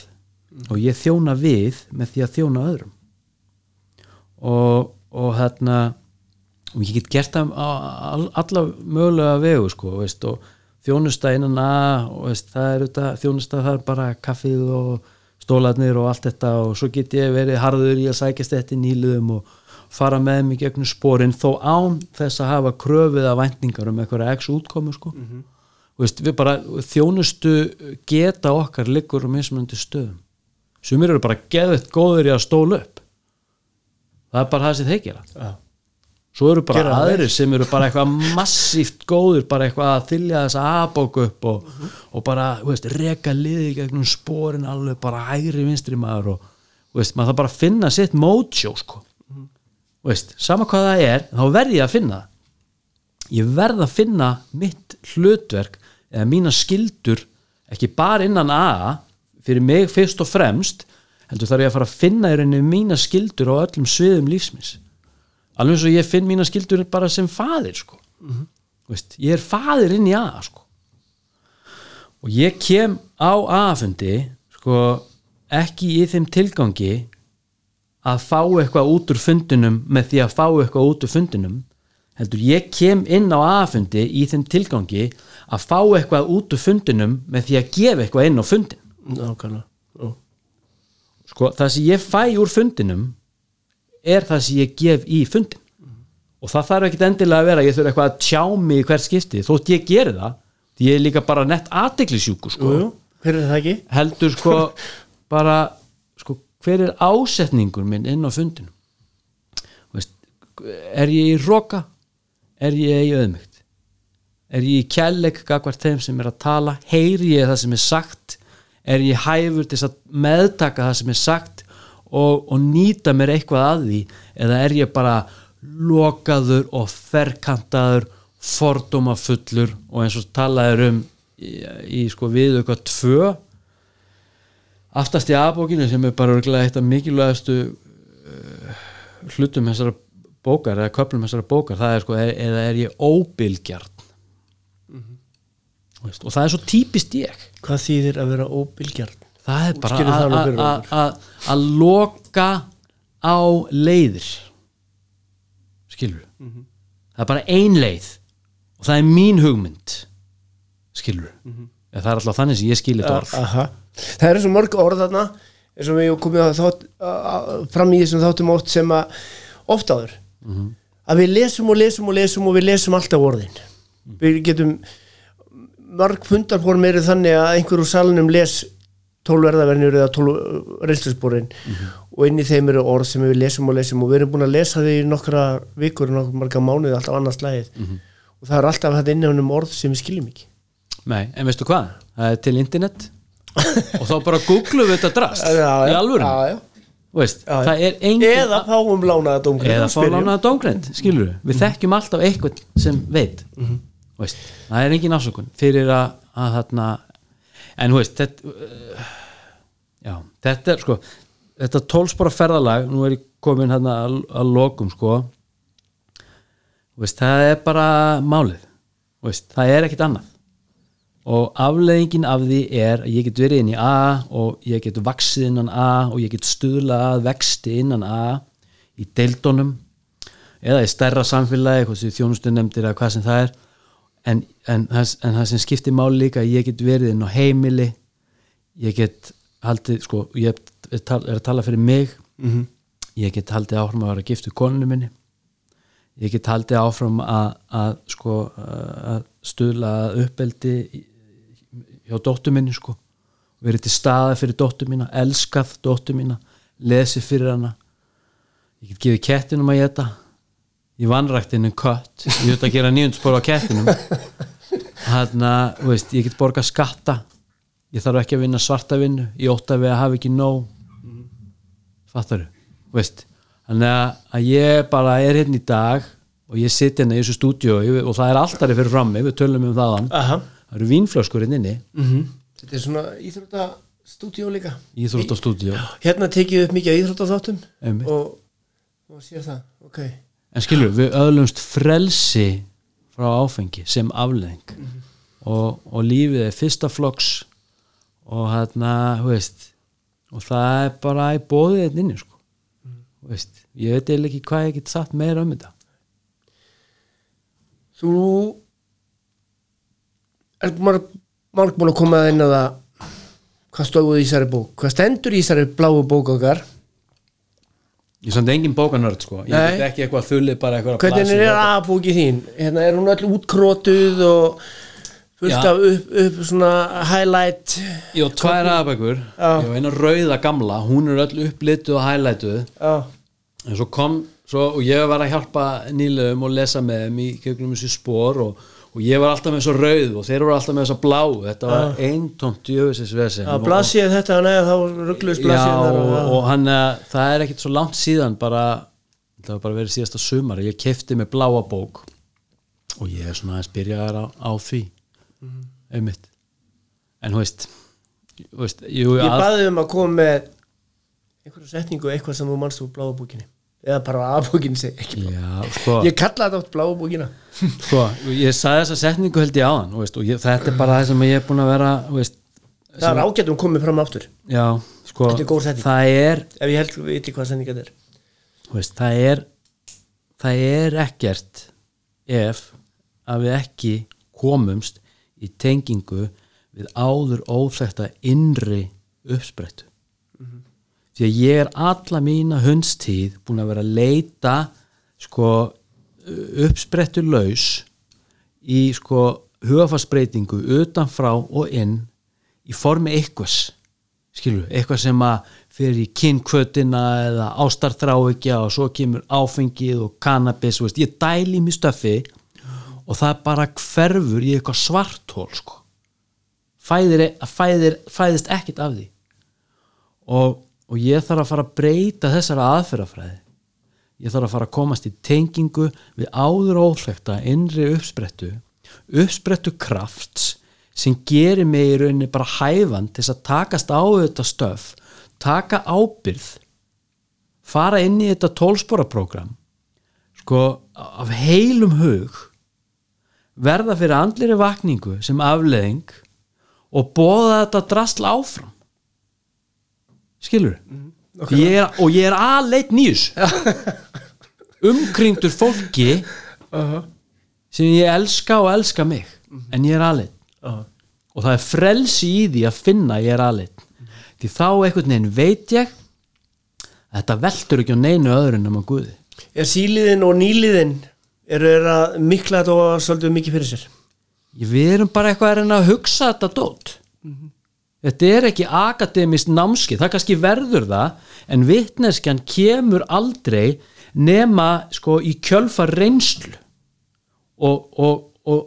og ég þjóna við með því að þjóna öðrum og, og hérna og ég get gert það alla mögulega vegu sko, veist, og veist, það er þetta, þjónusta það er bara kaffið og stólarnir og allt þetta og svo get ég verið harður í að sækjast þetta í nýluðum og fara með mig gegnum sporin þó án þess að hafa kröfið af væntingar um eitthvað x útkomu sko. Veist, við bara þjónustu geta okkar liggur um mismunandi stöðum. Sumir eru bara geðvett góður í að stóla upp. Það er bara það sem þeir gera Já. Svo eru bara aðrir sem eru bara eitthvað massíft góður bara eitthvað að þylja þessa aðbóku upp og, og bara, þú veist, reka liði gegnum sporin alveg bara hægri vinstri maður og, þú veist, maður það bara finna sitt mótsjó, sko. Þú veist, sama hvað það er, þá verð ég að finna ég verð að finna mitt hlutverk eða mína skildur ekki bara innan A fyrir mig fyrst og fremst heldur þarf ég að fara að finna í rauninni mína skildur á öllum sviðum lífsmins alveg og ég finn mína skildur bara sem faðir sko. Þú veist, ég er faðir inn í A sko. og ég kem á A-fundi sko, ekki í þeim tilgangi að fá eitthvað út úr fundinum með því að fá eitthvað út úr fundinum heldur ég kem inn á A-fundi í þeim tilgangi að fá eitthvað út úr fundinum með því að gefa eitthvað inn á fundin nákvæmlega Ó. sko, það sem ég fæ úr fundinum er það sem ég gef í fundin og það þarf ekkit endilega að vera ég þurfa eitthvað að tjá mig í hver skipti. Þótt ég geri það, því ég er líka bara nett aðteglisjúku sko. Jú, jú, heldur sko bara sko, hver er ásetningur minn inn á fundinum? Veist, er ég í roka? Er ég í öðmygt er ég í kjærleik gagvart þeim sem er að tala? Heyri ég það sem er sagt? Er ég hæfur til að meðtaka það sem er sagt og, og nýta mér eitthvað að því? Eða er ég bara lokaður og ferkantaður fordómafullur og eins og talaður um í, í sko við eitthvað tvö? Aftast í aðbókinu sem er bara örugglega eitt af mikilvægastu uh, hlutum þessara bókar eða köflum þessara bókar. Það er sko, er, eða er ég óbylgjarn? Veist, og það er svo típist ég. Hvað þýðir að vera óbylgjarn? það er bara að- að- loka á leiðir. Skilur Mhm. það er bara ein leið og það er mín hugmynd. Skilur Mhm. það er alltaf þannig sem ég skil þetta orð. Aha. Það eru svo mörg orð þarna eins og við komum þátt, að, fram í þessum þáttum oft sem að oft áður. Að við lesum og lesum og lesum og við lesum alltaf orðin. Við getum mörg fundarform eru þannig að einhver úr salunum les tólverðavernjur eða tólv reynslusbúrin og inn í þeim eru orð sem við lesum og lesum og við erum búin að lesa því í nokkra vikur nokkur marga mánuði alltaf annars lagið og það er alltaf þetta inni um orð sem við skiljum ekki. Nei, en veistu hvað? Það er til internet. Og þá bara googlum við þetta drast í alvöru engin eða fáum lánaða dómgrind eða fá lánaða dómgreind skilur við, við þekkjum alltaf eitthvað sem veit. Veist, það er engin ásökun fyrir að, að þarna en þú veist þetta, uh, já, þetta er sko þetta tólspora ferðalag nú er ég komin hérna að, að lokum sko. Veist, það er bara málið. Veist, það er ekkit annað. Og afleðingin af því er að ég get verið inn í A og ég get vaksið innan A og ég get stuðlað vexti innan A í deildunum eða í stærra samfélagi þjónustu nefndir eða hvað sem það er en, en, það, en það sem skiptir máli líka ég get verið inn á heimili ég get haldið sko, ég er, er að tala fyrir mig -hmm. ég get haldið áfram að vera giftu koninu minni ég get haldið áfram að, að sko að stuðla uppeldi hjá dóttur minni sko verið til staða fyrir dóttur mína elskað dóttur mína, lesið fyrir hana ég get gefið kettinum að geta ég vannrækt inn en kött. Ég þurft að gera nýjundspor á kettinum þannig að þú veist, ég get borgað skatta. Ég þarf ekki að vinna svarta vinnu. Ég ótt að við að hafa ekki nóg. Fattar þú veist þannig að, ég bara er hérna í dag og ég sitt hérna í þessu stúdíu og það er alltaf fyrir frammi, við tölum um þaðan Aha. það eru vínflöskur hérna inni. Þetta er svona íþróttastúdíó líka. Íþróttastúdíu Hérna tekið upp mikið Einmitt. og, og sér það, ok en skilur, við öðlumst frelsi frá áfengi sem afleðing og, og lífið er fyrsta flokks og hérna, þú veist og það er bara í bóðið þetta inni sko. Þú veist, ég veit eiginlega ekki hvað ég get sagt meira um þetta. Þú er marg, marg búin að koma að það. Hvað stóðu í þessari bók? Hvað stendur í þessari bláu bók okkar ég samt engin bókanörd sko. Ég veit ekki eitthvað þullið bara eitthvað hvernig er aðbóki þín? Hérna er hún öll útkrótuð og fullt Já. af upp, upp svona highlight ég á tvær aðbækur Já. eina rauða gamla. Hún er öll upplituð og highlightuð. Já, en svo kom svo, og ég var að hjálpa nýlegum og lesa með þeim í gegnum þessi spór og, og ég var alltaf með svo rauð og þeir voru alltaf með þessa bláu þetta var eintómt jöfisins vesen. Já blasið þetta neða þá ruggluðs já, blasið og, og hann eh, það er ekkit svo langt síðan bara það var bara verið síðasta sumar. Ég kefti með bláa bók. Og ég er svona aðeins byrjaðar á, á því. Einmitt. En þú veist, veist ég að, baði um að koma með einhverju setningu eitthvað sem þú mannst úr bláu bókinni eða bara A-bókin segi ekki blá. Já, sko, ég kalla þetta oft bláu bókina. Sko ég sagði þessa setningu held ég þú veist, og ég, þetta er bara það sem ég er búin að vera veist, það er ágætum komið fram aftur. Já, sko Þetta er góð setning. það er, ef ég held viti hvað sendinga þetta er veist, það er það er ekkert ef að við ekki komumst í tengingu við áður óþekta innri uppsprettu því að ég er alla mína hundstíð búin að vera að leita sko uppsprettu laus í sko hugafarsbreytingu utanfrá og inn í formi eitthvers skilur, eitthvað sem að fyrir í kynnkvötina eða ástarþráikja og svo kemur áfengið og kannabis, veist, ég dæli mér stöfi og það bara hverfur í eitthvað svartól sko. fæðir, fæðir, fæðist ekkit af því og, og ég þarf að fara að breyta þessara aðferðafræði. Ég þarf að fara að komast í tengingu við áður óþekta innri uppsprettu uppsprettu krafts sem gerir mig í rauninni bara hæfan til þess að takast á þetta stöf taka ábyrð fara inn í þetta tólsporaprógram sko af heilum hug verða fyrir andliri vakningu sem afleðing og bóða þetta drastl áfram skilur ég er, og ég er aðleit nýjus umkringdur fólki sem ég elska og elska mig en ég er aðleit og það er frelsi í því að finna ég er aðleit því þá einhvern veginn veit ég að þetta veltur ekki á neinu öðru en um að guði. Er síliðin og nýliðin eru þeir að mikla þetta og svolítið mikið fyrir sér? Við erum bara eitthvað að reyna að hugsa þetta dót þetta er ekki akademist námski það kannski verður það en vitneskjan kemur aldrei nema sko í kjölfar reynslu. Og, og, og,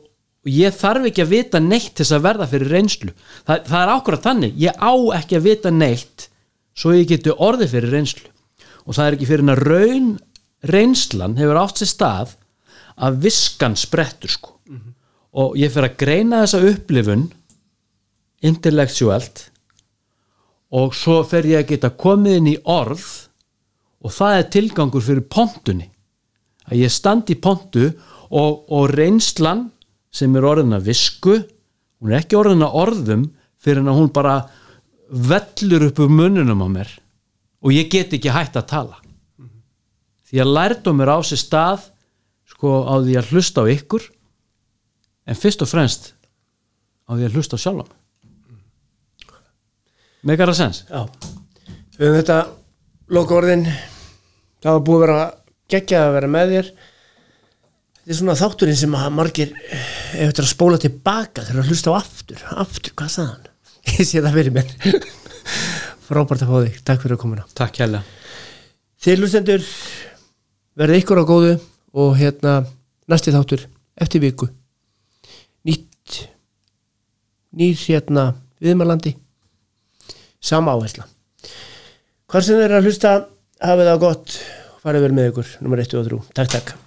og ég þarf ekki að vita neitt til þess að verða fyrir reynslu. Það, það er ákvörða þannig, ég á ekki að vita neitt svo ég geti orðið fyrir reynslu. Og það er ekki fyrir en að raun reynslan hefur átt sér stað að viskan sprettur sko. Og ég fyrir að greina þessa upplifun intellektuelt og svo fer ég að geta komið inn í orð og það er tilgangur fyrir pontunni að ég standi í pontu og, og reynslan sem er orðin að visku hún er ekki orðin að orðum fyrir að hún bara vellur upp úr munnunum á mér og ég get ekki hægt að tala. Því að lærdum er á sér stað sko á því að hlusta á ykkur en fyrst og fremst á því að hlusta á sjálfum megar að sens Já, við höfum þetta loka orðin það var búið að vera geggjað að vera með þér. Þetta er svona þátturinn sem að margir ef þetta er að spóla tilbaka þegar að hlusta á aftur, aftur, hvað sagði hann? Ég sé það fyrir mér. Frábært að fá þig, takk fyrir að komuna takk hérlega Þið hlustendur verði ykkur á góðu og hérna næsti þáttur eftir viku. Nýtt nýr hérna viðmalandi sama áhersla. Hvað sem þeir eru að hlusta hafið það gott farið vel með ykkur, nummer 1 og 3 takk takk